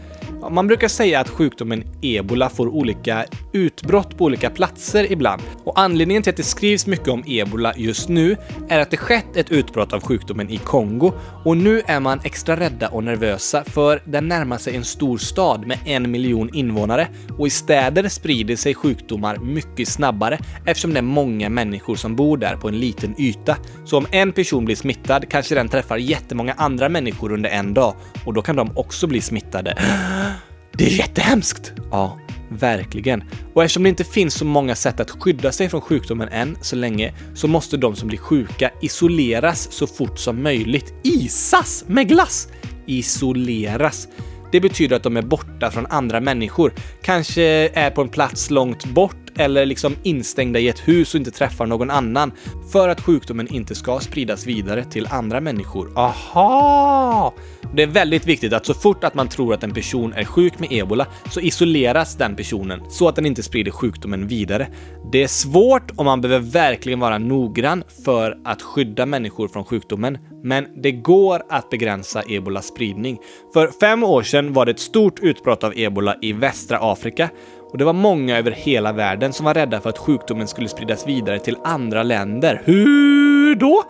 S1: Man brukar säga att sjukdomen ebola får olika utbrott på olika platser ibland. Och anledningen till att det skrivs mycket om ebola just nu är att det skett ett utbrott av sjukdomen i Kongo och nu är man extra rädda och nervösa för den närmar sig en stor stad med en miljon invånare och i städer sprider sig sjukdomar mycket snabbare eftersom det är många människor som bor där på en liten yta. Så om en person blir smittad kanske den träffar jättemånga andra människor under en dag och då kan de också bli smittade.
S2: Det är jättehemskt!
S1: Ja, verkligen. Och eftersom det inte finns så många sätt att skydda sig från sjukdomen än så länge så måste de som blir sjuka isoleras så fort som möjligt.
S2: Isas med glass!
S1: Isoleras. Det betyder att de är borta från andra människor. Kanske är på en plats långt bort eller liksom instängda i ett hus och inte träffar någon annan för att sjukdomen inte ska spridas vidare till andra människor. Aha! Det är väldigt viktigt att så fort att man tror att en person är sjuk med ebola så isoleras den personen så att den inte sprider sjukdomen vidare. Det är svårt och man behöver verkligen vara noggrann för att skydda människor från sjukdomen, men det går att begränsa ebolas spridning. För fem år sedan var det ett stort utbrott av ebola i västra Afrika och det var många över hela världen som var rädda för att sjukdomen skulle spridas vidare till andra länder.
S2: Hur då?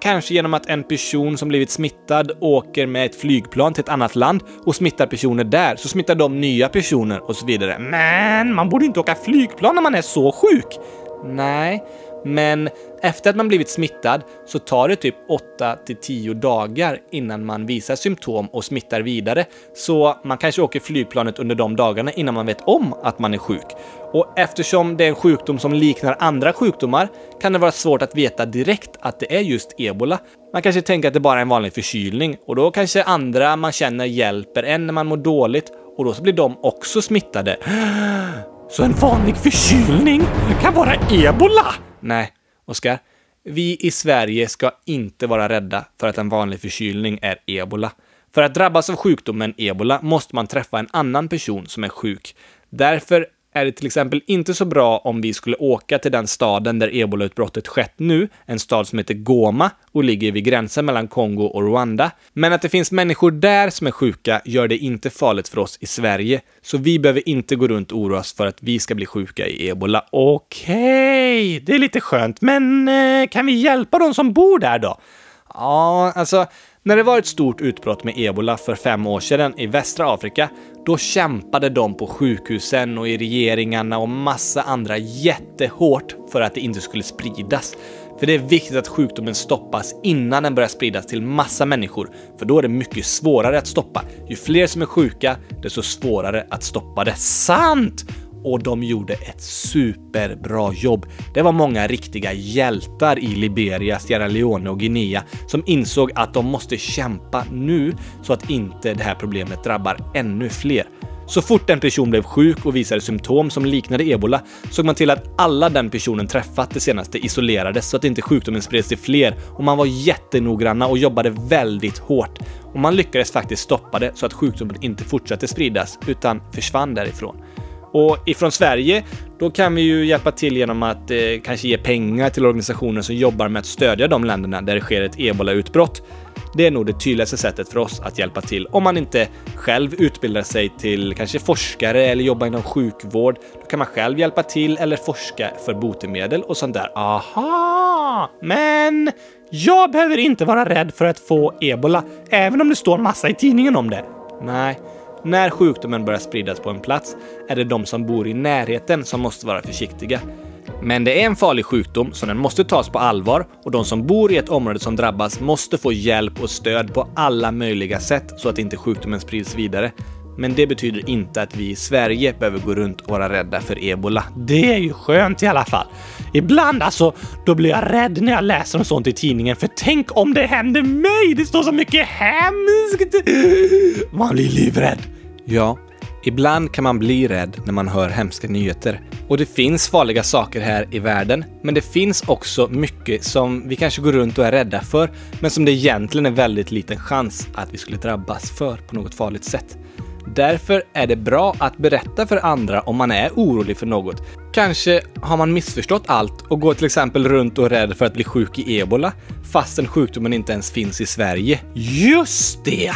S1: Kanske genom att en person som blivit smittad åker med ett flygplan till ett annat land och smittar personer där, så smittar de nya personer och så vidare.
S2: Men man borde inte åka flygplan när man är så sjuk.
S1: Nej, men efter att man blivit smittad så tar det typ 8 till 10 dagar innan man visar symptom och smittar vidare. Så man kanske åker flygplanet under de dagarna innan man vet om att man är sjuk. Och eftersom det är en sjukdom som liknar andra sjukdomar kan det vara svårt att veta direkt att det är just ebola. Man kanske tänker att det bara är en vanlig förkylning och då kanske andra man känner hjälper en när man mår dåligt och då så blir de också smittade.
S2: Så en vanlig förkylning kan vara ebola?
S1: Nej, Oskar. Vi i Sverige ska inte vara rädda för att en vanlig förkylning är ebola. För att drabbas av sjukdomen ebola måste man träffa en annan person som är sjuk. Därför är det till exempel inte så bra om vi skulle åka till den staden där ebolautbrottet skett nu, en stad som heter Goma och ligger vid gränsen mellan Kongo och Rwanda. Men att det finns människor där som är sjuka gör det inte farligt för oss i Sverige, så vi behöver inte gå runt och oroa oss för att vi ska bli sjuka i ebola.
S2: Okej, det är lite skönt. Men eh, kan vi hjälpa de som bor där då?
S1: Ja, alltså, när det var ett stort utbrott med ebola för fem år sedan i västra Afrika, då kämpade de på sjukhusen och i regeringarna och massa andra jättehårt för att det inte skulle spridas. För det är viktigt att sjukdomen stoppas innan den börjar spridas till massa människor, för då är det mycket svårare att stoppa. Ju fler som är sjuka, desto svårare att stoppa det.
S2: Sant!
S1: Och de gjorde ett superbra jobb. Det var många riktiga hjältar i Liberia, Sierra Leone och Guinea som insåg att de måste kämpa nu så att inte det här problemet drabbar ännu fler. Så fort en person blev sjuk och visade symptom som liknade ebola såg man till att alla den personen träffat det senaste isolerades så att inte sjukdomen spreds till fler och man var jättenoggranna och jobbade väldigt hårt. Och man lyckades faktiskt stoppa det så att sjukdomen inte fortsatte spridas utan försvann därifrån. Och ifrån Sverige, då kan vi ju hjälpa till genom att eh, kanske ge pengar till organisationer som jobbar med att stödja de länderna där det sker ett ebolautbrott. Det är nog det tydligaste sättet för oss att hjälpa till om man inte själv utbildar sig till kanske forskare eller jobbar inom sjukvård. Då kan man själv hjälpa till eller forska för botemedel och sånt där.
S2: Aha! Men jag behöver inte vara rädd för att få ebola, även om det står massa i tidningen om det.
S1: Nej, när sjukdomen börjar spridas på en plats är det de som bor i närheten som måste vara försiktiga. Men det är en farlig sjukdom så den måste tas på allvar och de som bor i ett område som drabbas måste få hjälp och stöd på alla möjliga sätt så att inte sjukdomen sprids vidare. Men det betyder inte att vi i Sverige behöver gå runt och vara rädda för ebola.
S2: Det är ju skönt i alla fall. Ibland alltså, då blir jag rädd när jag läser om sånt i tidningen, för tänk om det händer mig! Det står så mycket hemskt! Man blir livrädd.
S1: Ja, ibland kan man bli rädd när man hör hemska nyheter. Och det finns farliga saker här i världen, men det finns också mycket som vi kanske går runt och är rädda för, men som det egentligen är väldigt liten chans att vi skulle drabbas för på något farligt sätt. Därför är det bra att berätta för andra om man är orolig för något. Kanske har man missförstått allt och går till exempel runt och är rädd för att bli sjuk i ebola, fastän sjukdomen inte ens finns i Sverige.
S2: Just det!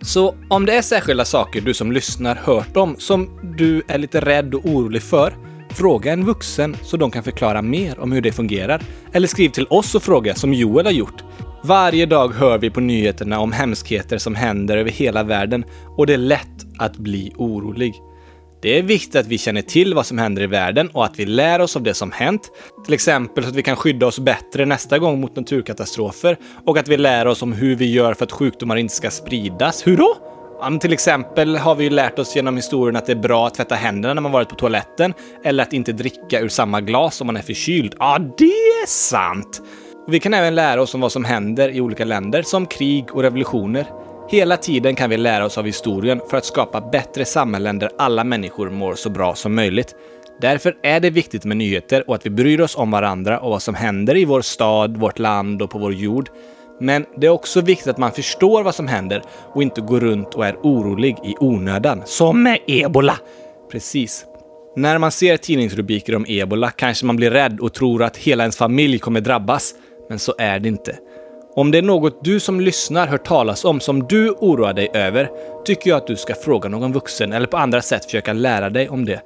S1: Så om det är särskilda saker du som lyssnar hört om som du är lite rädd och orolig för, fråga en vuxen så de kan förklara mer om hur det fungerar. Eller skriv till oss och fråga som Joel har gjort. Varje dag hör vi på nyheterna om hemskheter som händer över hela världen och det är lätt att bli orolig. Det är viktigt att vi känner till vad som händer i världen och att vi lär oss av det som hänt. Till exempel så att vi kan skydda oss bättre nästa gång mot naturkatastrofer och att vi lär oss om hur vi gör för att sjukdomar inte ska spridas. Hur då? Ja, till exempel har vi ju lärt oss genom historien att det är bra att tvätta händerna när man varit på toaletten eller att inte dricka ur samma glas om man är förkyld. Ja, det är sant! Vi kan även lära oss om vad som händer i olika länder, som krig och revolutioner. Hela tiden kan vi lära oss av historien för att skapa bättre samhällen där alla människor mår så bra som möjligt. Därför är det viktigt med nyheter och att vi bryr oss om varandra och vad som händer i vår stad, vårt land och på vår jord. Men det är också viktigt att man förstår vad som händer och inte går runt och är orolig i onödan.
S2: Som med ebola!
S1: Precis. När man ser tidningsrubriker om ebola kanske man blir rädd och tror att hela ens familj kommer drabbas. Men så är det inte. Om det är något du som lyssnar hört talas om som du oroar dig över, tycker jag att du ska fråga någon vuxen eller på andra sätt försöka lära dig om det.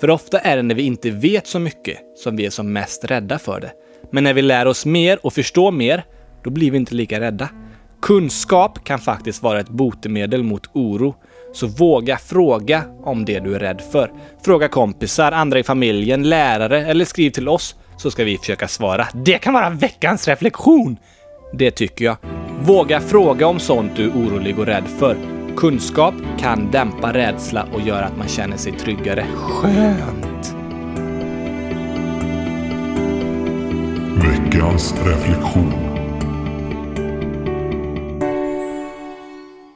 S1: För ofta är det när vi inte vet så mycket som vi är som mest rädda för det. Men när vi lär oss mer och förstår mer, då blir vi inte lika rädda. Kunskap kan faktiskt vara ett botemedel mot oro. Så våga fråga om det du är rädd för. Fråga kompisar, andra i familjen, lärare eller skriv till oss så ska vi försöka svara.
S2: Det kan vara veckans reflektion!
S1: Det tycker jag. Våga fråga om sånt du är orolig och rädd för. Kunskap kan dämpa rädsla och göra att man känner sig tryggare.
S2: Skönt!
S4: Veckans reflektion.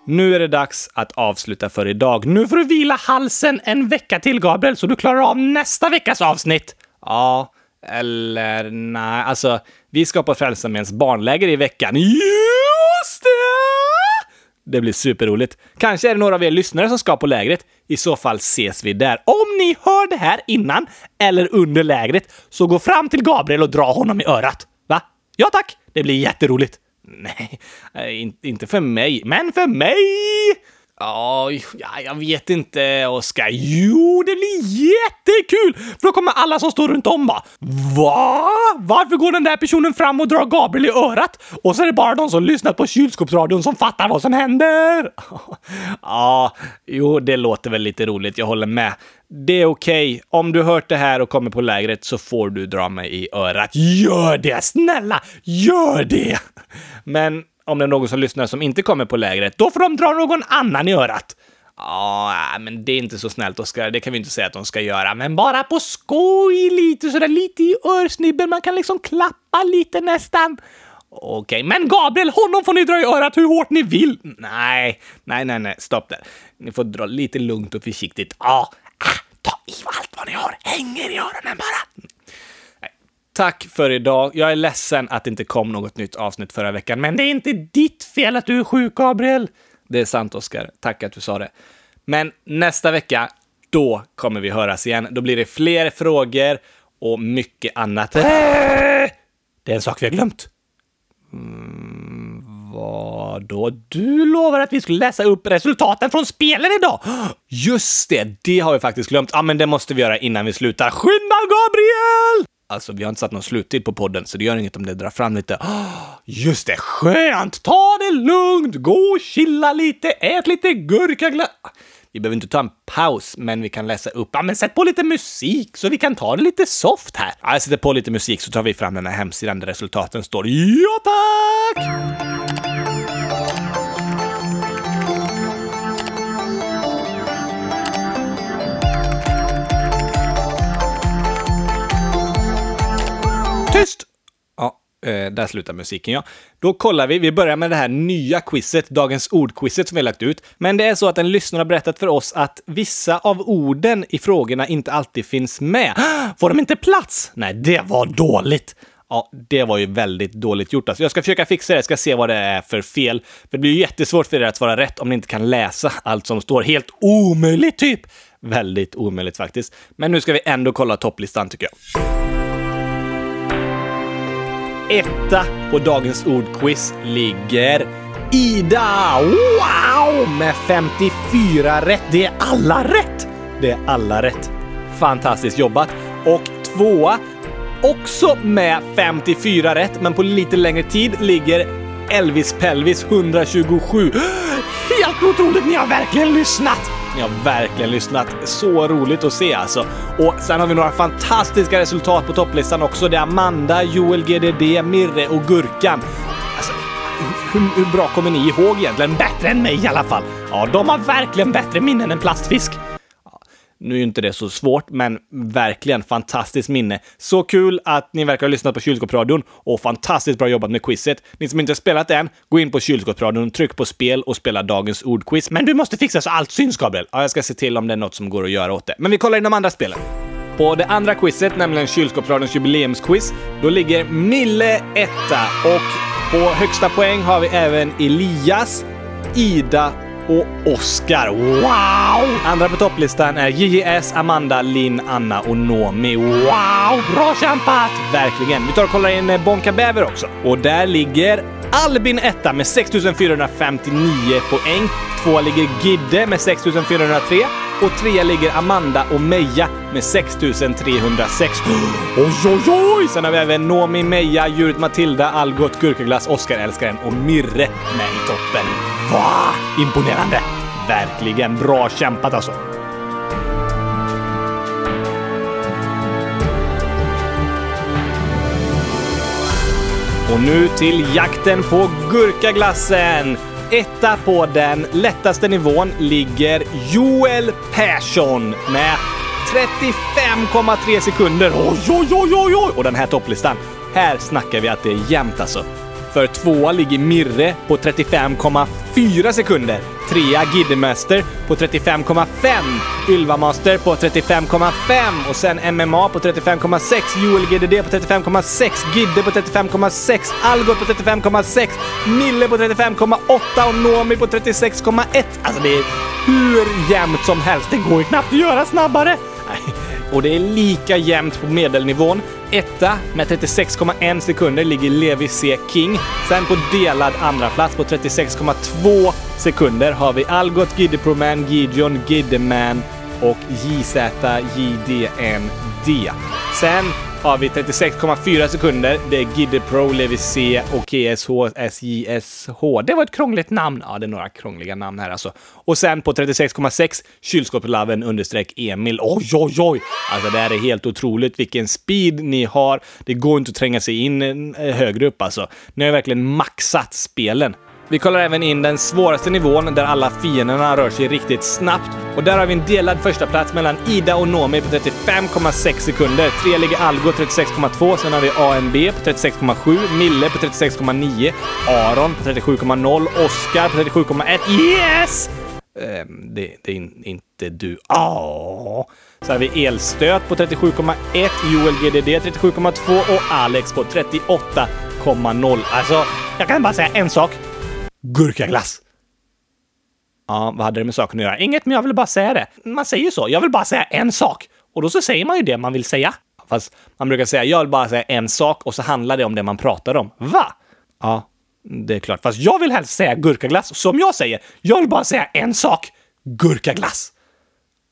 S1: Nu är det dags att avsluta för idag.
S2: Nu får du vila halsen en vecka till, Gabriel, så du klarar av nästa veckas avsnitt.
S1: Ja, eller nej, alltså vi ska på Frälsarméns barnläger i veckan.
S2: Just det!
S1: Det blir superroligt. Kanske är det några av er lyssnare som ska på lägret. I så fall ses vi där.
S2: Om ni hör det här innan eller under lägret, så gå fram till Gabriel och dra honom i örat. Va? Ja tack! Det blir jätteroligt.
S1: Nej, eh, inte för mig.
S2: Men för mig!
S1: Ja, jag vet inte, Oskar.
S2: Jo, det blir jättekul! För då kommer alla som står runt om bara Va? Varför går den där personen fram och drar Gabriel i örat? Och så är det bara de som lyssnat på kylskåpsradion som fattar vad som händer.
S1: Ja, jo, det låter väl lite roligt. Jag håller med. Det är okej. Okay. Om du hört det här och kommer på lägret så får du dra mig i örat.
S2: Gör det! Snälla, gör det!
S1: Men om det är någon som lyssnar som inte kommer på lägret,
S2: då får de dra någon annan i örat.
S1: Ja, äh, men det är inte så snällt, Oskar. Det kan vi inte säga att de ska göra.
S2: Men bara på skoj lite, sådär lite i örsnibben. Man kan liksom klappa lite nästan.
S1: Okej, men Gabriel, honom får ni dra i örat hur hårt ni vill.
S2: Nej, nej, nej, nej, stopp där. Ni får dra lite lugnt och försiktigt. Ja, ah, ta i allt vad ni har. Hänger i öronen bara.
S1: Tack för idag. Jag är ledsen att det inte kom något nytt avsnitt förra veckan,
S2: men det är inte ditt fel att du är sjuk, Gabriel.
S1: Det är sant, Oskar. Tack att du sa det. Men nästa vecka, då kommer vi höras igen. Då blir det fler frågor och mycket annat. Äh!
S2: Det är en sak vi har glömt.
S1: Mm, vad då?
S2: Du lovade att vi skulle läsa upp resultaten från spelen idag!
S1: Just det, det har vi faktiskt glömt. Ja, men det måste vi göra innan vi slutar. Skynda, Gabriel! Alltså, vi har inte satt någon sluttid på podden, så det gör inget om det drar fram lite.
S2: Ah, just det, skönt! Ta det lugnt, gå och chilla lite, ät lite gurkaglass.
S1: Vi behöver inte ta en paus, men vi kan läsa upp.
S2: Ja, men sätt på lite musik så vi kan ta det lite soft här.
S1: Ja, jag sätter på lite musik så tar vi fram den här hemsidan där resultaten står. Ja, tack! Tyst! Ja, eh, där slutar musiken ja. Då kollar vi. Vi börjar med det här nya quizet, dagens ordquizet som vi har lagt ut. Men det är så att en lyssnare har berättat för oss att vissa av orden i frågorna inte alltid finns med.
S2: Får de inte plats?
S1: Nej, det var dåligt. Ja, det var ju väldigt dåligt gjort. Alltså, jag ska försöka fixa det, jag ska se vad det är för fel. För det blir ju jättesvårt för er att svara rätt om ni inte kan läsa allt som står. Helt omöjligt, typ! Väldigt omöjligt faktiskt. Men nu ska vi ändå kolla topplistan, tycker jag. Etta på dagens ordquiz ligger Ida! Wow! Med 54 rätt. Det är alla rätt! Det är alla rätt. Fantastiskt jobbat. Och tvåa, också med 54 rätt, men på lite längre tid, ligger Elvis Pelvis 127.
S2: Helt otroligt, ni har verkligen lyssnat!
S1: Ni har verkligen lyssnat. Så roligt att se alltså. Och sen har vi några fantastiska resultat på topplistan också. Det är Amanda, Joel GDD, Mirre och Gurkan. Alltså, hur, hur bra kommer ni ihåg egentligen?
S2: Bättre än mig i alla fall. Ja, de har verkligen bättre minnen än plastfisk.
S1: Nu är ju inte det så svårt, men verkligen fantastiskt minne. Så kul att ni verkar ha lyssnat på Kylskåpsradion och fantastiskt bra jobbat med quizet. Ni som inte har spelat än, gå in på Kylskåpsradion, tryck på spel och spela dagens ordquiz.
S2: Men du måste fixa så allt syns, Gabriel.
S1: Ja, jag ska se till om det är något som går att göra åt det. Men vi kollar in de andra spelen. På det andra quizet, nämligen Kylskåpsradions jubileumsquiz, då ligger Mille etta och på högsta poäng har vi även Elias, Ida och Oscar. Wow! Andra på topplistan är JJS, Amanda, Linn, Anna och Nomi. Wow! Bra kämpat! Verkligen. Vi tar och kollar in eh, Bonka Bäver också. Och där ligger Albin etta med 6459 poäng. Tvåa ligger Gidde med 6403 och trea ligger Amanda och Meja med 6306. Oj, oj, oj! Sen har vi även Nomi, Meja, Djuret Matilda, Algot, Gurkaglass, Oscar Älskaren och Mirre med i toppen. Va? Imponerande! Verkligen bra kämpat alltså. Och nu till jakten på gurkaglassen. Etta på den lättaste nivån ligger Joel Persson med 35,3 sekunder. Oj, oj, oj, oj, oj! Och den här topplistan, här snackar vi att det är jämnt alltså. För tvåa ligger Mirre på 35,4 sekunder. Trea Giddemaster på 35,5. Ylvamaster på 35,5 och sen MMA på 35,6. Joel GDD på 35,6. Gidde på 35,6. Algot på 35,6. Mille på 35,8 och Nomi på 36,1. Alltså det är hur jämnt som helst. Det går ju knappt att göra snabbare. Och det är lika jämnt på medelnivån. Etta med 36,1 sekunder ligger Levi C. King. Sen på delad andra plats på 36,2 sekunder har vi Algot, Giddeproman, Gideon, Giddeman och JZJDND. Sen har vi 36,4 sekunder. Det är Gidde Pro, Levi C och KSH SJSH.
S2: Det var ett krångligt namn.
S1: Ja, det är några krångliga namn här alltså. Och sen på 36,6 kylskåpslaven understreck Emil. Oj, oj, oj! Alltså det här är helt otroligt vilken speed ni har. Det går inte att tränga sig in eh, högre upp alltså. Ni har verkligen maxat spelen. Vi kollar även in den svåraste nivån där alla fienderna rör sig riktigt snabbt. Och där har vi en delad första plats mellan Ida och Nomi på 35,6 sekunder. Tre ligger Algo 36,2. Sen har vi AMB på 36,7. Mille på 36,9. Aron på 37,0. Oskar på 37,1. Yes! Ehm, det, det, är inte du. Åh! Så har vi Elstöt på 37,1. Joel GDD 37,2 och Alex på 38,0. Alltså,
S2: jag kan bara säga en sak.
S1: Gurkaglass. Ja, vad hade det med saken att göra?
S2: Inget, men jag vill bara säga det. Man säger ju så. Jag vill bara säga en sak. Och då så säger man ju det man vill säga.
S1: Fast man brukar säga jag vill bara säga en sak och så handlar det om det man pratar om.
S2: Va?
S1: Ja, det är klart.
S2: Fast jag vill helst säga gurkaglass. Som jag säger, jag vill bara säga en sak. Gurkaglass.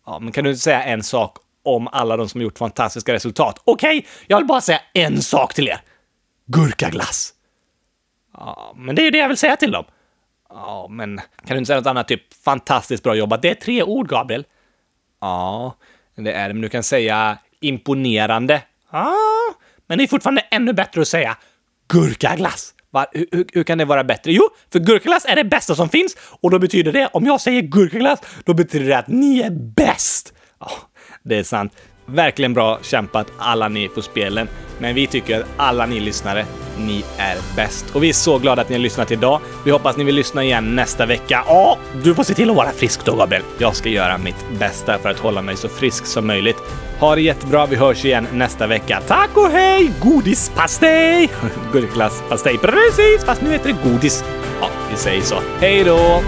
S1: Ja, men kan du inte säga en sak om alla de som gjort fantastiska resultat?
S2: Okej, okay, jag vill bara säga en sak till er.
S1: Gurkaglass.
S2: Ja, men det är ju det jag vill säga till dem.
S1: Ja, men kan du inte säga något annat? Typ fantastiskt bra jobbat.
S2: Det är tre ord, Gabriel.
S1: Ja, det är det. Men du kan säga imponerande.
S2: Ja, men det är fortfarande ännu bättre att säga gurkaglass.
S1: Va? Hur, hur, hur, kan det vara bättre?
S2: Jo, för gurkaglass är det bästa som finns och då betyder det, om jag säger gurkaglass, då betyder det att ni är bäst.
S1: Ja, det är sant. Verkligen bra kämpat alla ni på spelen. Men vi tycker att alla ni lyssnare, ni är bäst. Och vi är så glada att ni har lyssnat idag. Vi hoppas ni vill lyssna igen nästa vecka.
S2: Ja, du får se till att vara frisk då, Gabriel.
S1: Jag ska göra mitt bästa för att hålla mig så frisk som möjligt. Ha det jättebra. Vi hörs igen nästa vecka.
S2: Tack och hej! Godispastej!
S1: Gurkglasspastej.
S2: Precis, fast nu heter det godis.
S1: Ja, vi säger så. Hej då!